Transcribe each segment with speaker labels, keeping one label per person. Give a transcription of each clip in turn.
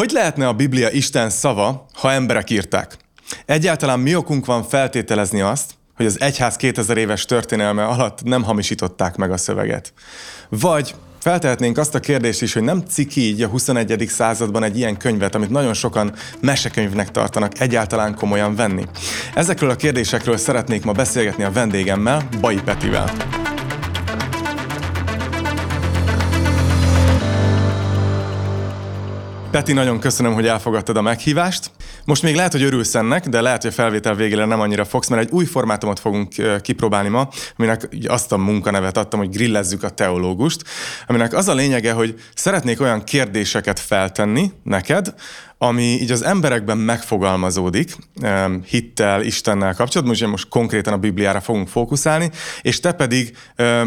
Speaker 1: Hogy lehetne a Biblia Isten szava, ha emberek írták? Egyáltalán mi okunk van feltételezni azt, hogy az egyház 2000 éves történelme alatt nem hamisították meg a szöveget? Vagy Feltehetnénk azt a kérdést is, hogy nem ciki így a 21. században egy ilyen könyvet, amit nagyon sokan mesekönyvnek tartanak, egyáltalán komolyan venni. Ezekről a kérdésekről szeretnék ma beszélgetni a vendégemmel, Bai Petivel. Peti, nagyon köszönöm, hogy elfogadtad a meghívást. Most még lehet, hogy örülsz ennek, de lehet, hogy a felvétel végére nem annyira fogsz, mert egy új formátumot fogunk kipróbálni ma, aminek azt a munkanevet adtam, hogy grillezzük a teológust, aminek az a lényege, hogy szeretnék olyan kérdéseket feltenni neked, ami így az emberekben megfogalmazódik, hittel, Istennel kapcsolatban, most, most konkrétan a Bibliára fogunk fókuszálni, és te pedig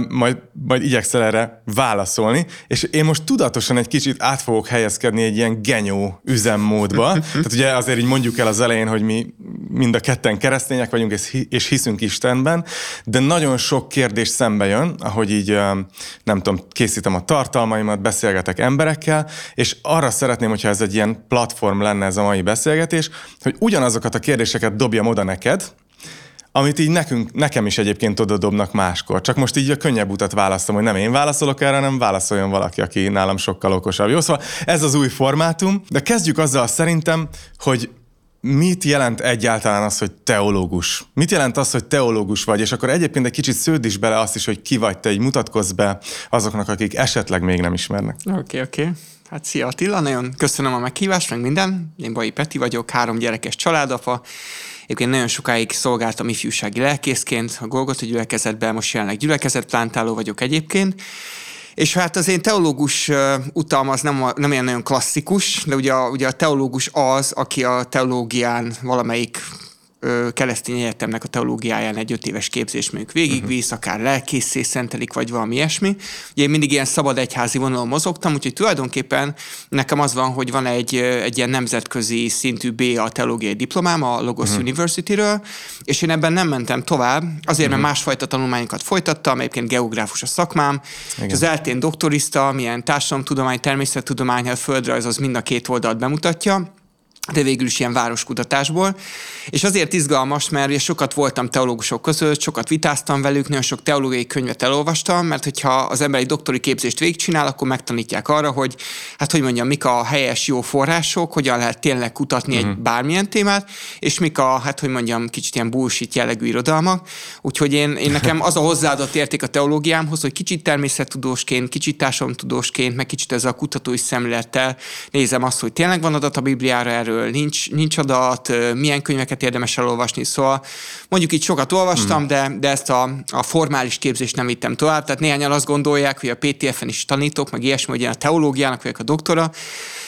Speaker 1: majd, majd igyekszel erre válaszolni, és én most tudatosan egy kicsit át fogok helyezkedni egy ilyen genyó üzemmódba. Tehát ugye azért így mondjuk el az elején, hogy mi mind a ketten keresztények vagyunk, és hiszünk Istenben, de nagyon sok kérdés szembe jön, ahogy így nem tudom, készítem a tartalmaimat, beszélgetek emberekkel, és arra szeretném, hogyha ez egy ilyen platform platform lenne ez a mai beszélgetés, hogy ugyanazokat a kérdéseket dobjam oda neked, amit így nekünk, nekem is egyébként oda dobnak máskor. Csak most így a könnyebb utat választom, hogy nem én válaszolok erre, hanem válaszoljon valaki, aki nálam sokkal okosabb. Jó, szóval ez az új formátum, de kezdjük azzal szerintem, hogy mit jelent egyáltalán az, hogy teológus? Mit jelent az, hogy teológus vagy? És akkor egyébként egy kicsit sződ is bele azt is, hogy ki vagy te, így mutatkozz be azoknak, akik esetleg még nem ismernek.
Speaker 2: Oké, okay, oké. Okay. Hát szia Attila, nagyon köszönöm a meghívást, meg minden. Én Bai Peti vagyok, három gyerekes családapa. Egyébként nagyon sokáig szolgáltam ifjúsági lelkészként a Golgotha gyülekezetben, most jelenleg gyülekezetplántáló vagyok egyébként. És hát az én teológus utam az nem, nem olyan nagyon klasszikus, de ugye a, ugye a teológus az, aki a teológián valamelyik keresztény egyetemnek a teológiáján egy öt éves képzés mondjuk végigvisz, uh-huh. akár lelkészé szentelik, vagy valami ilyesmi. Ugye én mindig ilyen szabad egyházi vonalon mozogtam, úgyhogy tulajdonképpen nekem az van, hogy van egy, egy ilyen nemzetközi szintű B a teológiai diplomám a Logos uh-huh. University-ről, és én ebben nem mentem tovább, azért, uh-huh. mert másfajta tanulmányokat folytattam, egyébként geográfus a szakmám, Igen. és az eltén doktorista, milyen társadalomtudomány, természettudomány, a földrajz az mind a két oldalt bemutatja, de végül is ilyen városkutatásból. És azért izgalmas, mert sokat voltam teológusok között, sokat vitáztam velük, nagyon sok teológiai könyvet elolvastam, mert hogyha az ember egy doktori képzést végigcsinál, akkor megtanítják arra, hogy hát hogy mondjam, mik a helyes jó források, hogyan lehet tényleg kutatni uh-huh. egy mhm. bármilyen témát, és mik a, hát hogy mondjam, kicsit ilyen bullshit jellegű irodalmak. Úgyhogy én, én nekem az a hozzáadott érték a teológiámhoz, hogy kicsit természettudósként, kicsit társadalomtudósként, meg kicsit ez a kutatói szemlélettel nézem azt, hogy tényleg van adat a Bibliára erről, erről nincs, nincs adat, milyen könyveket érdemes elolvasni, szóval mondjuk itt sokat olvastam, hmm. de, de ezt a, a formális képzést nem vittem tovább, tehát néhányan azt gondolják, hogy a PTF-en is tanítok, meg ilyesmi, hogy én a teológiának vagyok a doktora,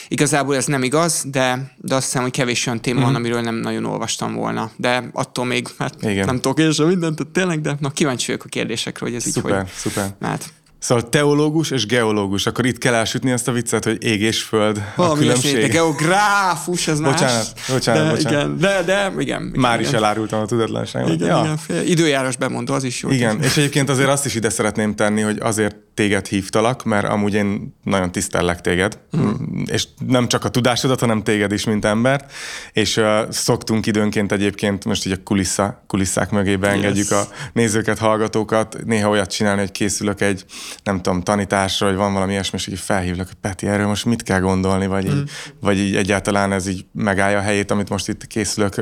Speaker 2: Igazából ez nem igaz, de, de azt hiszem, hogy kevés olyan téma mm. van, amiről nem nagyon olvastam volna. De attól még, hát Igen. nem tudok én sem mindent, tényleg, de na, kíváncsi vagyok a kérdésekre, hogy ez
Speaker 1: szuper,
Speaker 2: így hogy...
Speaker 1: Szuper, Hát, Szóval teológus és geológus, akkor itt kell elsütni azt a viccet, hogy ég és föld Valami a különbség.
Speaker 2: De geográfus, ez
Speaker 1: bocsánat,
Speaker 2: más.
Speaker 1: Bocsánat,
Speaker 2: de,
Speaker 1: bocsánat.
Speaker 2: Igen, de, de, igen. igen
Speaker 1: Már
Speaker 2: igen.
Speaker 1: is elárultam a tudatlanságot.
Speaker 2: Igen, ja. igen, időjárás bemondó, az is jó.
Speaker 1: Igen, és egyébként azért azt is ide szeretném tenni, hogy azért téged hívtalak, mert amúgy én nagyon tisztellek téged, mm. és nem csak a tudásodat, hanem téged is, mint embert, és uh, szoktunk időnként egyébként, most így a kulissza, kulisszák mögé beengedjük yes. a nézőket, hallgatókat, néha olyat csinálni, hogy készülök egy, nem tudom, tanításra, hogy van valami ilyesmi, és így felhívlak, hogy Peti, erről most mit kell gondolni, vagy, mm. így, vagy így egyáltalán ez így megállja a helyét, amit most itt készülök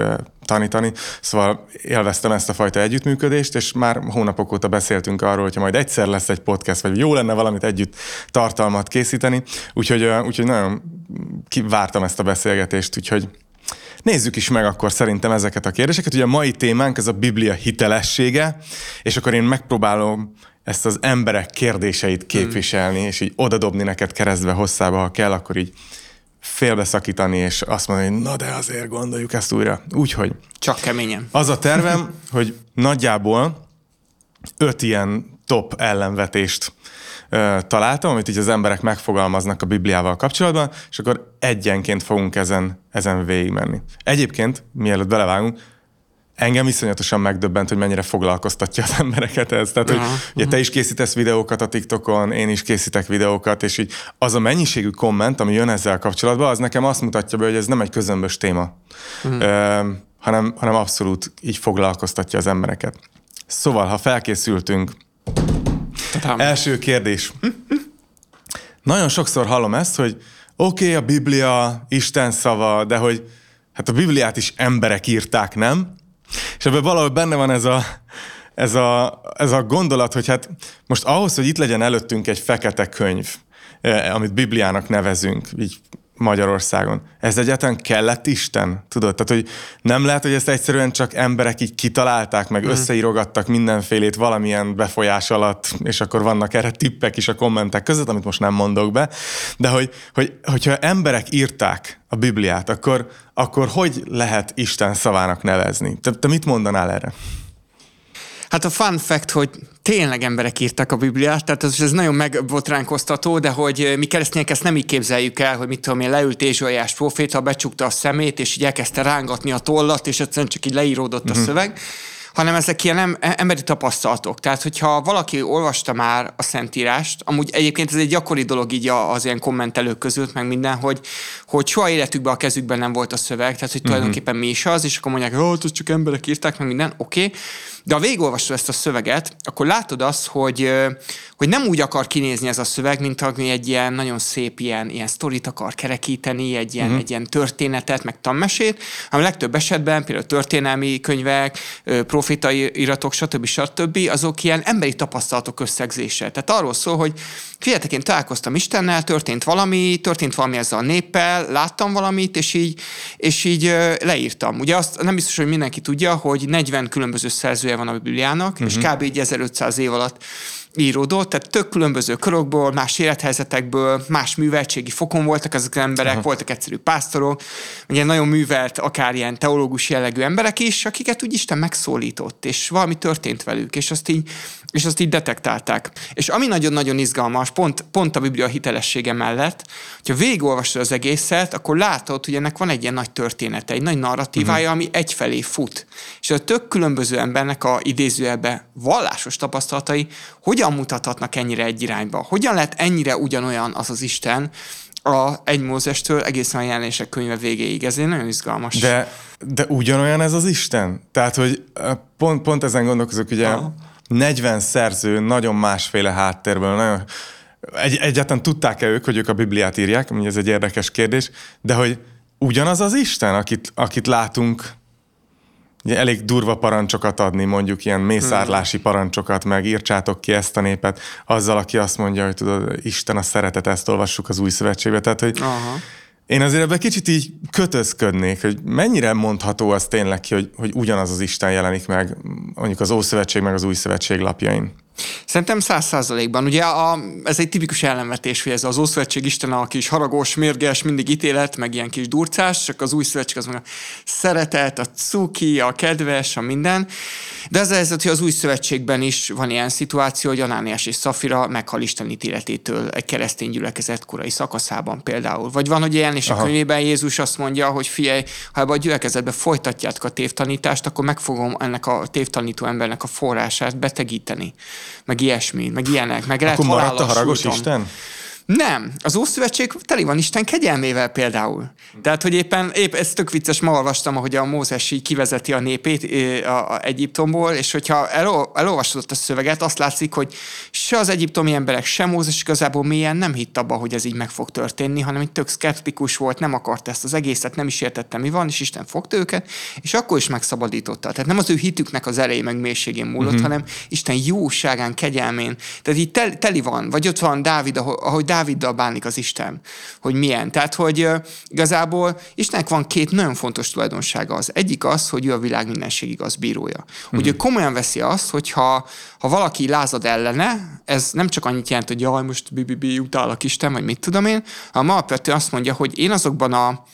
Speaker 1: tanítani. Szóval élveztem ezt a fajta együttműködést, és már hónapok óta beszéltünk arról, hogyha majd egyszer lesz egy podcast, vagy jó lenne valamit együtt tartalmat készíteni, úgyhogy, úgyhogy nagyon vártam ezt a beszélgetést, úgyhogy Nézzük is meg akkor szerintem ezeket a kérdéseket. Ugye a mai témánk ez a Biblia hitelessége, és akkor én megpróbálom ezt az emberek kérdéseit képviselni, hmm. és így odadobni neked keresztbe hosszába, ha kell, akkor így félbeszakítani, és azt mondani, hogy na de azért gondoljuk ezt újra. Úgyhogy...
Speaker 2: Csak keményen.
Speaker 1: Az a tervem, hogy nagyjából öt ilyen top ellenvetést ö, találtam, amit így az emberek megfogalmaznak a Bibliával kapcsolatban, és akkor egyenként fogunk ezen, ezen végigmenni. Egyébként, mielőtt belevágunk, engem iszonyatosan megdöbbent, hogy mennyire foglalkoztatja az embereket ez. Tehát, hogy uh-huh. ugye te is készítesz videókat a TikTokon, én is készítek videókat, és így az a mennyiségű komment, ami jön ezzel kapcsolatban, az nekem azt mutatja be, hogy ez nem egy közömbös téma, uh-huh. Ö, hanem, hanem abszolút így foglalkoztatja az embereket. Szóval, ha felkészültünk, Tudom. első kérdés. Nagyon sokszor hallom ezt, hogy oké, okay, a Biblia Isten szava, de hogy hát a Bibliát is emberek írták, nem? És ebben valahol benne van ez a, ez a, ez a gondolat, hogy hát most ahhoz, hogy itt legyen előttünk egy fekete könyv, eh, amit Bibliának nevezünk, így Magyarországon. Ez egyáltalán kellett Isten? Tudod? Tehát, hogy nem lehet, hogy ezt egyszerűen csak emberek így kitalálták, meg mm. összeírogattak mindenfélét valamilyen befolyás alatt, és akkor vannak erre tippek is a kommentek között, amit most nem mondok be, de hogy, hogy hogyha emberek írták a Bibliát, akkor, akkor hogy lehet Isten szavának nevezni? Te, te mit mondanál erre?
Speaker 2: Hát a fun fact, hogy tényleg emberek írtak a Bibliát, tehát ez, ez nagyon megbotránkoztató, de hogy mi keresztények ezt nem így képzeljük el, hogy mit tudom én, leült Ézsaiás proféta, becsukta a szemét, és így elkezdte rángatni a tollat, és egyszerűen csak így leíródott uh-huh. a mhm. szöveg hanem ezek ilyen emberi tapasztalatok. Tehát, hogyha valaki olvasta már a Szentírást, amúgy egyébként ez egy gyakori dolog így az ilyen kommentelők között, meg minden, hogy, hogy soha életükben a kezükben nem volt a szöveg, tehát, hogy uh-huh. tulajdonképpen mi is az, és akkor mondják, hogy oh, csak emberek írták, meg minden, oké. Okay. De ha végigolvastad ezt a szöveget, akkor látod azt, hogy, hogy nem úgy akar kinézni ez a szöveg, mint ami egy ilyen nagyon szép ilyen, ilyen sztorit akar kerekíteni, egy ilyen, uh-huh. egy ilyen történetet, meg tanmesét, hanem legtöbb esetben például történelmi könyvek, profitai iratok, stb. stb. azok ilyen emberi tapasztalatok összegzése. Tehát arról szól, hogy figyeljetek, én találkoztam Istennel, történt valami, történt valami ezzel a néppel, láttam valamit, és így, és így leírtam. Ugye azt nem biztos, hogy mindenki tudja, hogy 40 különböző szerzője van a Bibliának, uh-huh. és mhm. kb. 1500 év alatt íródott, tehát tök különböző körökből, más élethelyzetekből, más műveltségi fokon voltak ezek az emberek, Aha. voltak egyszerű pásztorok, ugye nagyon művelt, akár ilyen teológus jellegű emberek is, akiket úgy Isten megszólított, és valami történt velük, és azt így, és azt így detektálták. És ami nagyon-nagyon izgalmas, pont, pont a Biblia hitelessége mellett, hogyha végigolvasod az egészet, akkor látod, hogy ennek van egy ilyen nagy története, egy nagy narratívája, uh-huh. ami egyfelé fut. És a tök különböző embernek a idézőjelbe vallásos tapasztalatai hogyan mutathatnak ennyire egy irányba? Hogyan lehet ennyire ugyanolyan az az Isten, a egy Mózestől egészen a jelenések könyve végéig. Ez egy nagyon izgalmas.
Speaker 1: De, de ugyanolyan ez az Isten? Tehát, hogy pont, pont ezen gondolkozok, ugye Aha. 40 szerző, nagyon másféle háttérből, nagyon, egy, egyáltalán tudták-e ők, hogy ők a Bibliát írják, ez egy érdekes kérdés, de hogy ugyanaz az Isten, akit, akit látunk ugye elég durva parancsokat adni, mondjuk ilyen mészárlási parancsokat, meg írtsátok ki ezt a népet, azzal, aki azt mondja, hogy tudod, Isten a szeretet, ezt olvassuk az új szövetségbe. Tehát, hogy Aha. Én azért ebben kicsit így kötözködnék, hogy mennyire mondható az tényleg ki, hogy, hogy ugyanaz az Isten jelenik meg mondjuk az Ószövetség meg az Új Szövetség lapjain.
Speaker 2: Szerintem száz százalékban. Ugye a, ez egy tipikus ellenvetés, hogy ez az Ószövetség Isten a kis haragos, mérges, mindig ítélet, meg ilyen kis durcás, csak az új szövetség az meg a szeretet, a cuki, a kedves, a minden. De ez az, hogy az új szövetségben is van ilyen szituáció, hogy Anániás és Szafira meghal Isten ítéletétől egy keresztény gyülekezet korai szakaszában például. Vagy van, hogy ilyen, és Aha. a könyvében Jézus azt mondja, hogy figyelj, ha ebbe a gyülekezetbe folytatjátok a tévtanítást, akkor meg fogom ennek a tévtanító embernek a forrását betegíteni meg ilyesmi, meg ilyenek, meg
Speaker 1: Akkor maradt a haragos. Isten?
Speaker 2: Nem. Az Ószövetség teli van Isten kegyelmével például. Tehát, hogy éppen, épp ez tök vicces, ma olvastam, ahogy a Mózes így kivezeti a népét a, a Egyiptomból, és hogyha elol, elolvasod a szöveget, azt látszik, hogy se az egyiptomi emberek, se Mózes igazából mélyen nem hitt abba, hogy ez így meg fog történni, hanem egy tök szkeptikus volt, nem akart ezt az egészet, nem is értette, mi van, és Isten fogta őket, és akkor is megszabadította. Tehát nem az ő hitüknek az ereje meg mélységén múlott, uh-huh. hanem Isten jóságán, kegyelmén. Tehát így tel, teli van, vagy ott van Dávid, ahogy Dáviddal bánik az Isten, hogy milyen. Tehát, hogy igazából Istennek van két nagyon fontos tulajdonsága. Az egyik az, hogy ő a világ mindenség igaz bírója. Hmm. Hogy ő komolyan veszi azt, hogy ha, ha valaki lázad ellene, ez nem csak annyit jelent, hogy jaj, most bibibi, utálok Isten, vagy mit tudom én, hanem alapvetően azt mondja, hogy én azokban a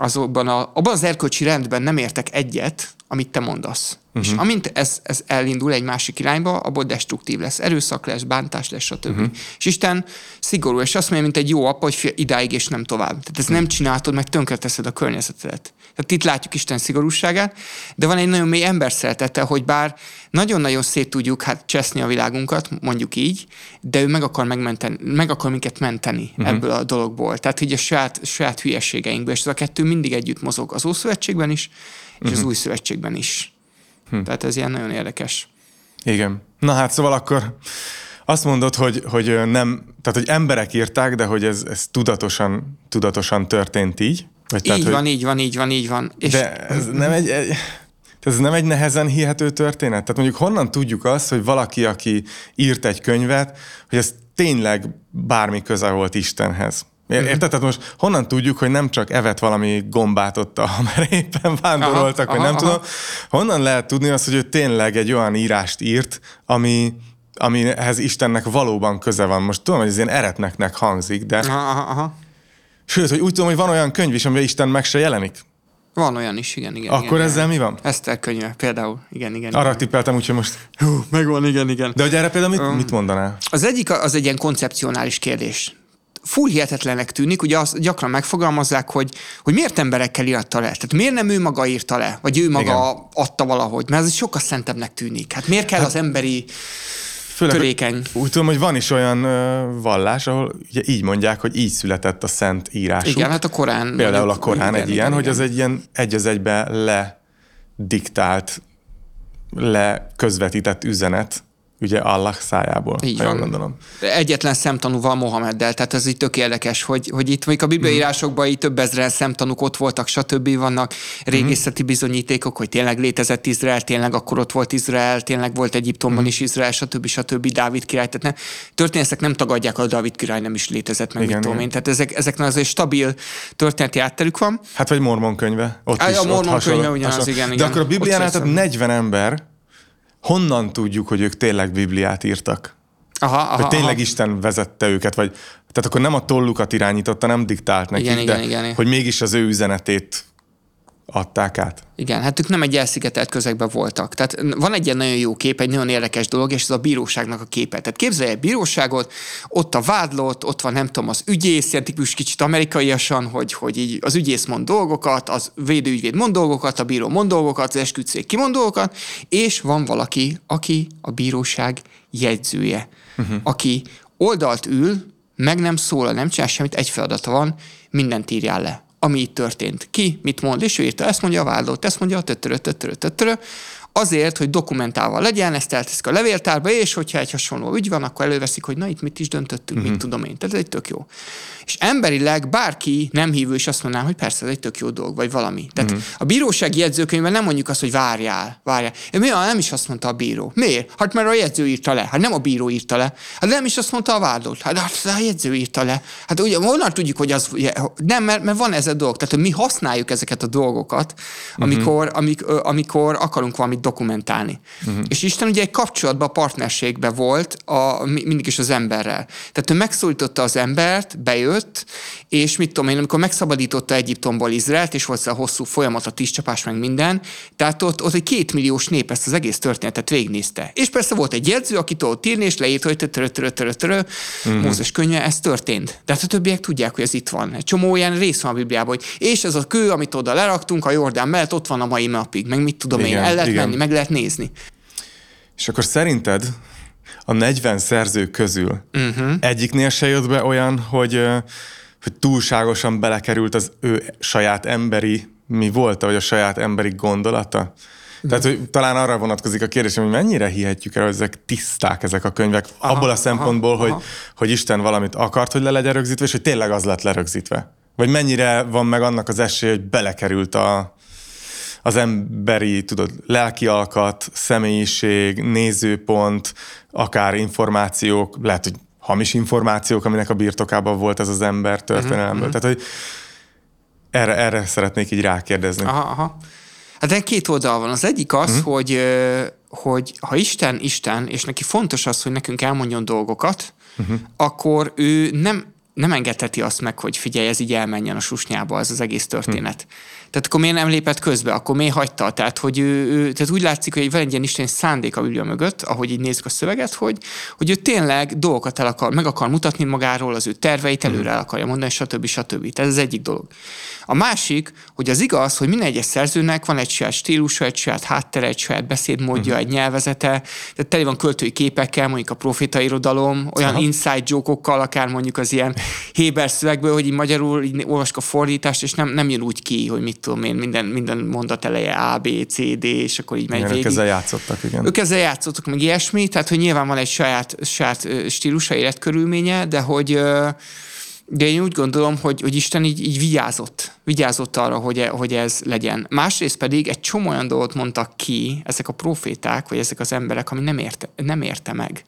Speaker 2: azokban a, abban az erkölcsi rendben nem értek egyet, amit te mondasz. Uh-huh. És amint ez, ez elindul egy másik irányba, abból destruktív lesz, erőszak lesz, bántás lesz, stb. Uh-huh. És Isten szigorú, és azt mondja, mint egy jó apa, hogy idáig és nem tovább. Tehát ezt uh-huh. nem csináltod, meg tönkreteszed a környezetedet. Tehát itt látjuk Isten szigorúságát, de van egy nagyon mély ember szeretete, hogy bár nagyon-nagyon szét tudjuk hát cseszni a világunkat, mondjuk így, de ő meg akar, megmenteni, meg akar minket menteni uh-huh. ebből a dologból. Tehát így a saját, saját hülyeségeinkből, és ez a kettő mindig együtt mozog az Ószövetségben is, és uh-huh. az Új Szövetségben is. Hm. Tehát ez ilyen nagyon érdekes.
Speaker 1: Igen. Na hát szóval akkor azt mondod, hogy, hogy nem, tehát hogy emberek írták, de hogy ez, ez tudatosan, tudatosan történt így?
Speaker 2: Vagy így tehát, van, hogy... így van, így van, így van.
Speaker 1: És... De ez nem egy, egy, ez nem egy nehezen hihető történet? Tehát mondjuk honnan tudjuk azt, hogy valaki, aki írt egy könyvet, hogy ez tényleg bármi köze volt Istenhez? Mhm. Érted? Tehát most honnan tudjuk, hogy nem csak evett valami gombát ott, mert éppen vándoroltak, aha, vagy aha, nem aha. tudom. Honnan lehet tudni azt, hogy ő tényleg egy olyan írást írt, ami, amihez Istennek valóban köze van. Most tudom, hogy ez ilyen eretneknek hangzik, de... Aha, aha. Sőt, hogy úgy tudom, hogy van olyan könyv is, amiben Isten meg se jelenik.
Speaker 2: Van olyan is, igen, igen.
Speaker 1: Akkor
Speaker 2: igen,
Speaker 1: ezzel
Speaker 2: igen.
Speaker 1: mi van?
Speaker 2: Eszter könyve, például, igen, igen.
Speaker 1: Arra
Speaker 2: igen.
Speaker 1: tippeltem, úgyhogy most...
Speaker 2: Hú, megvan, igen, igen.
Speaker 1: De hogy erre például mit, um, mit mondanál?
Speaker 2: Az egyik az egy ilyen koncepcionális kérdés full hihetetlenek tűnik, ugye azt gyakran megfogalmazzák, hogy, hogy miért emberekkel írta le. Tehát miért nem ő maga írta le, vagy ő maga Igen. adta valahogy, mert ez sokkal szentebbnek tűnik. Hát miért kell hát, az emberi főleg, törékeny?
Speaker 1: Úgy tudom, hogy van is olyan uh, vallás, ahol ugye így mondják, hogy így született a szent írásuk.
Speaker 2: Igen, hát a Korán.
Speaker 1: Például a Korán igen, egy ilyen, igen. hogy az egy ilyen egy az egybe lediktált, leközvetített üzenet, ugye Allah szájából,
Speaker 2: így van. gondolom. Egyetlen szemtanú van Mohameddel, tehát ez így tök érdekes, hogy, hogy itt mondjuk a bibliaírásokban így több ezeren szemtanúk ott voltak, stb. vannak régészeti bizonyítékok, hogy tényleg létezett Izrael, tényleg akkor ott volt Izrael, tényleg volt Egyiptomban is Izrael, stb. stb. Dávid király. Tehát ne, történészek nem tagadják, hogy Dávid király nem is létezett, meg igen, mit tudom én. Tehát ezek, ezeknek azért stabil történeti átterük van.
Speaker 1: Hát vagy mormon könyve. Ott Á, is,
Speaker 2: a mormon könyve ugyanaz, igen, igen.
Speaker 1: De akkor a Bibliánál tehát 40 ember honnan tudjuk, hogy ők tényleg Bibliát írtak? Aha, aha, hogy tényleg aha. Isten vezette őket, vagy tehát akkor nem a tollukat irányította, nem diktált nekik, igen, de igen, igen. hogy mégis az ő üzenetét adták át.
Speaker 2: Igen, hát ők nem egy elszigetelt közegben voltak. Tehát van egy ilyen nagyon jó kép, egy nagyon érdekes dolog, és ez a bíróságnak a képe. Tehát képzelj egy bíróságot, ott a vádlott, ott van nem tudom, az ügyész, ilyen típus kicsit amerikaiasan, hogy, hogy így az ügyész mond dolgokat, az védőügyvéd mond dolgokat, a bíró mond dolgokat, az esküdszék kimond dolgokat, és van valaki, aki a bíróság jegyzője, uh-huh. aki oldalt ül, meg nem szól, nem csinál semmit, egy feladata van, mindent írjál le ami itt történt. Ki mit mond, és ő írta, ezt mondja a vádlott, ezt mondja a töttörö, töttörö, töttörö, azért, hogy dokumentálva legyen, ezt elteszik a levéltárba, és hogyha egy hasonló ügy van, akkor előveszik, hogy na itt mit is döntöttünk, uh-huh. mit mhm. tudom én. Tehát ez egy tök jó. És emberileg bárki nem hívő is azt mondaná, hogy persze, ez egy tök jó dolog, vagy valami. Tehát uh-huh. a bírósági jegyzőkönyvben nem mondjuk azt, hogy várjál, várjál. Mi nem is azt mondta a bíró. Miért? Hát mert a jegyző írta le. Hát nem a bíró írta le. Hát nem is azt mondta a vádlott. Hát, hát a jegyző írta le. Hát ugye onnan tudjuk, hogy az nem, mert, mert van ez a dolog. Tehát hogy mi használjuk ezeket a dolgokat, amikor, uh-huh. amik, amikor akarunk valamit dokumentálni. Uh-huh. És Isten ugye egy kapcsolatban, partnerségben volt a, mindig is az emberrel. Tehát ő megszólította az embert, bejött, és mit tudom én, amikor megszabadította Egyiptomból Izraelt, és volt a hosszú folyamat, a tízcsapás, meg minden, tehát ott, ott egy kétmilliós nép ezt az egész történetet végignézte. És persze volt egy jegyző, aki tudott írni, és leírt, hogy uh-huh. Mózes könyve, ez történt. De hát a többiek tudják, hogy ez itt van. Egy csomó ilyen rész van a Bibliában, hogy és ez a kő, amit oda leraktunk a Jordán mellett, ott van a mai napig, meg mit tudom igen, én, el lehet igen. menni, meg lehet nézni.
Speaker 1: És akkor szerinted a 40 szerző közül uh-huh. egyiknél se jött be olyan, hogy, hogy túlságosan belekerült az ő saját emberi mi volt, vagy a saját emberi gondolata? Tehát, hogy talán arra vonatkozik a kérdésem, hogy mennyire hihetjük el, hogy ezek tiszták ezek a könyvek, aha, abból a szempontból, aha, hogy, aha. hogy Isten valamit akart, hogy le legyen rögzítve, és hogy tényleg az lett lerögzítve. Vagy mennyire van meg annak az esély, hogy belekerült a, az emberi, tudod, lelki alkat, személyiség, nézőpont, akár információk, lehet, hogy hamis információk, aminek a birtokában volt ez az ember történelemből. Uh-huh. Tehát, hogy erre, erre szeretnék így rákérdezni.
Speaker 2: Aha, aha. Hát két oldal van. Az egyik az, uh-huh. hogy, hogy ha Isten Isten, és neki fontos az, hogy nekünk elmondjon dolgokat, uh-huh. akkor ő nem nem engedheti azt meg, hogy figyelj, ez így elmenjen a susnyába, ez az egész történet. Hm. Tehát akkor miért nem lépett közbe, akkor miért hagyta? Tehát, hogy ő, ő, tehát úgy látszik, hogy van egy ilyen isteni szándék a Biblia mögött, ahogy így nézzük a szöveget, hogy, hogy ő tényleg dolgokat el akar, meg akar mutatni magáról, az ő terveit előre el akarja mondani, stb. stb. Tehát ez az egyik dolog. A másik, hogy az igaz, hogy minden egyes szerzőnek van egy saját stílusa, egy saját háttere, egy saját beszédmódja, uh-huh. egy nyelvezete, tehát tele van költői képekkel, mondjuk a proféta irodalom, olyan Aha. inside joke akár mondjuk az ilyen Héber szövegből, hogy így magyarul így olvask a fordítást, és nem, nem jön úgy ki, hogy mit tudom én, minden, minden mondat eleje A, B, C, D, és akkor így megy igen, végig.
Speaker 1: Ők ezzel játszottak, igen.
Speaker 2: Ők ezzel játszottak, meg ilyesmi, tehát hogy nyilván van egy saját, saját stílusa, életkörülménye, de hogy de én úgy gondolom, hogy, hogy Isten így, így vigyázott, vigyázott arra, hogy, e, hogy ez legyen. Másrészt pedig egy csomó olyan dolgot mondtak ki ezek a proféták, vagy ezek az emberek, ami nem érte, nem érte meg.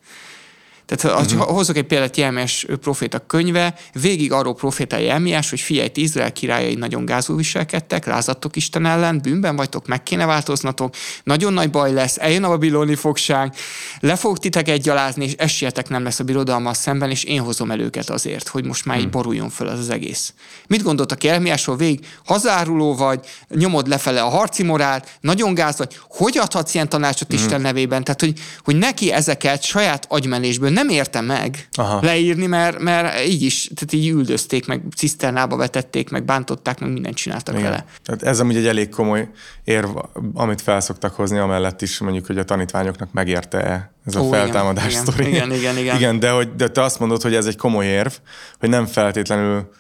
Speaker 2: Tehát uh-huh. hozok egy példát Jelmes proféta könyve, végig arról proféta Jelmiás, hogy figyelj, Izrael királyai nagyon gázul viselkedtek, lázadtok Isten ellen, bűnben vagytok, meg kéne változnatok, nagyon nagy baj lesz, eljön a babiloni fogság, le fog titeket gyalázni, és esélyetek nem lesz a birodalma szemben, és én hozom el őket azért, hogy most már így hmm. boruljon föl az, az egész. Mit gondoltak Jelmiásról végig? Hazáruló vagy, nyomod lefele a harci morált, nagyon gáz vagy, hogy adhatsz ilyen tanácsot hmm. Isten nevében? Tehát, hogy, hogy neki ezeket saját agymenésből nem érte meg Aha. leírni, mert, mert így is, tehát így üldözték, meg ciszternába vetették, meg bántották, meg mindent csináltak Igen. vele.
Speaker 1: Tehát ez amúgy egy elég komoly érv, amit felszoktak hozni, amellett is mondjuk, hogy a tanítványoknak megérte-e ez a Ó, feltámadás
Speaker 2: igen,
Speaker 1: sztori.
Speaker 2: Igen, igen, igen.
Speaker 1: igen de, hogy, de te azt mondod, hogy ez egy komoly érv, hogy nem feltétlenül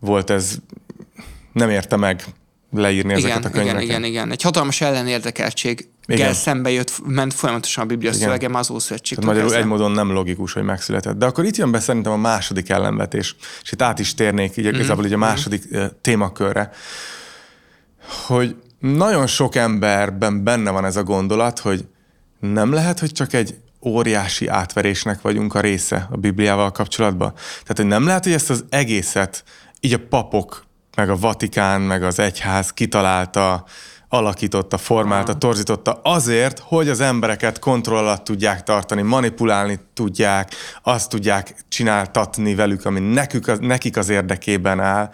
Speaker 1: volt ez, nem érte meg leírni
Speaker 2: igen,
Speaker 1: ezeket a könyveket.
Speaker 2: Igen, igen, igen. Egy hatalmas ellenérdekeltség igen. szembe jött, ment folyamatosan a Biblia Igen. szövege az Ószövetség.
Speaker 1: Magyarul egy módon nem logikus, hogy megszületett. De akkor itt jön be szerintem a második ellenvetés, és itt át is térnék így, mm-hmm. igazából így a második mm-hmm. témakörre, hogy nagyon sok emberben benne van ez a gondolat, hogy nem lehet, hogy csak egy óriási átverésnek vagyunk a része a Bibliával kapcsolatban. Tehát, hogy nem lehet, hogy ezt az egészet így a papok, meg a Vatikán, meg az egyház kitalálta, alakította, formálta, Aha. torzította azért, hogy az embereket kontroll alatt tudják tartani, manipulálni tudják, azt tudják csináltatni velük, ami nekük az, nekik az érdekében áll,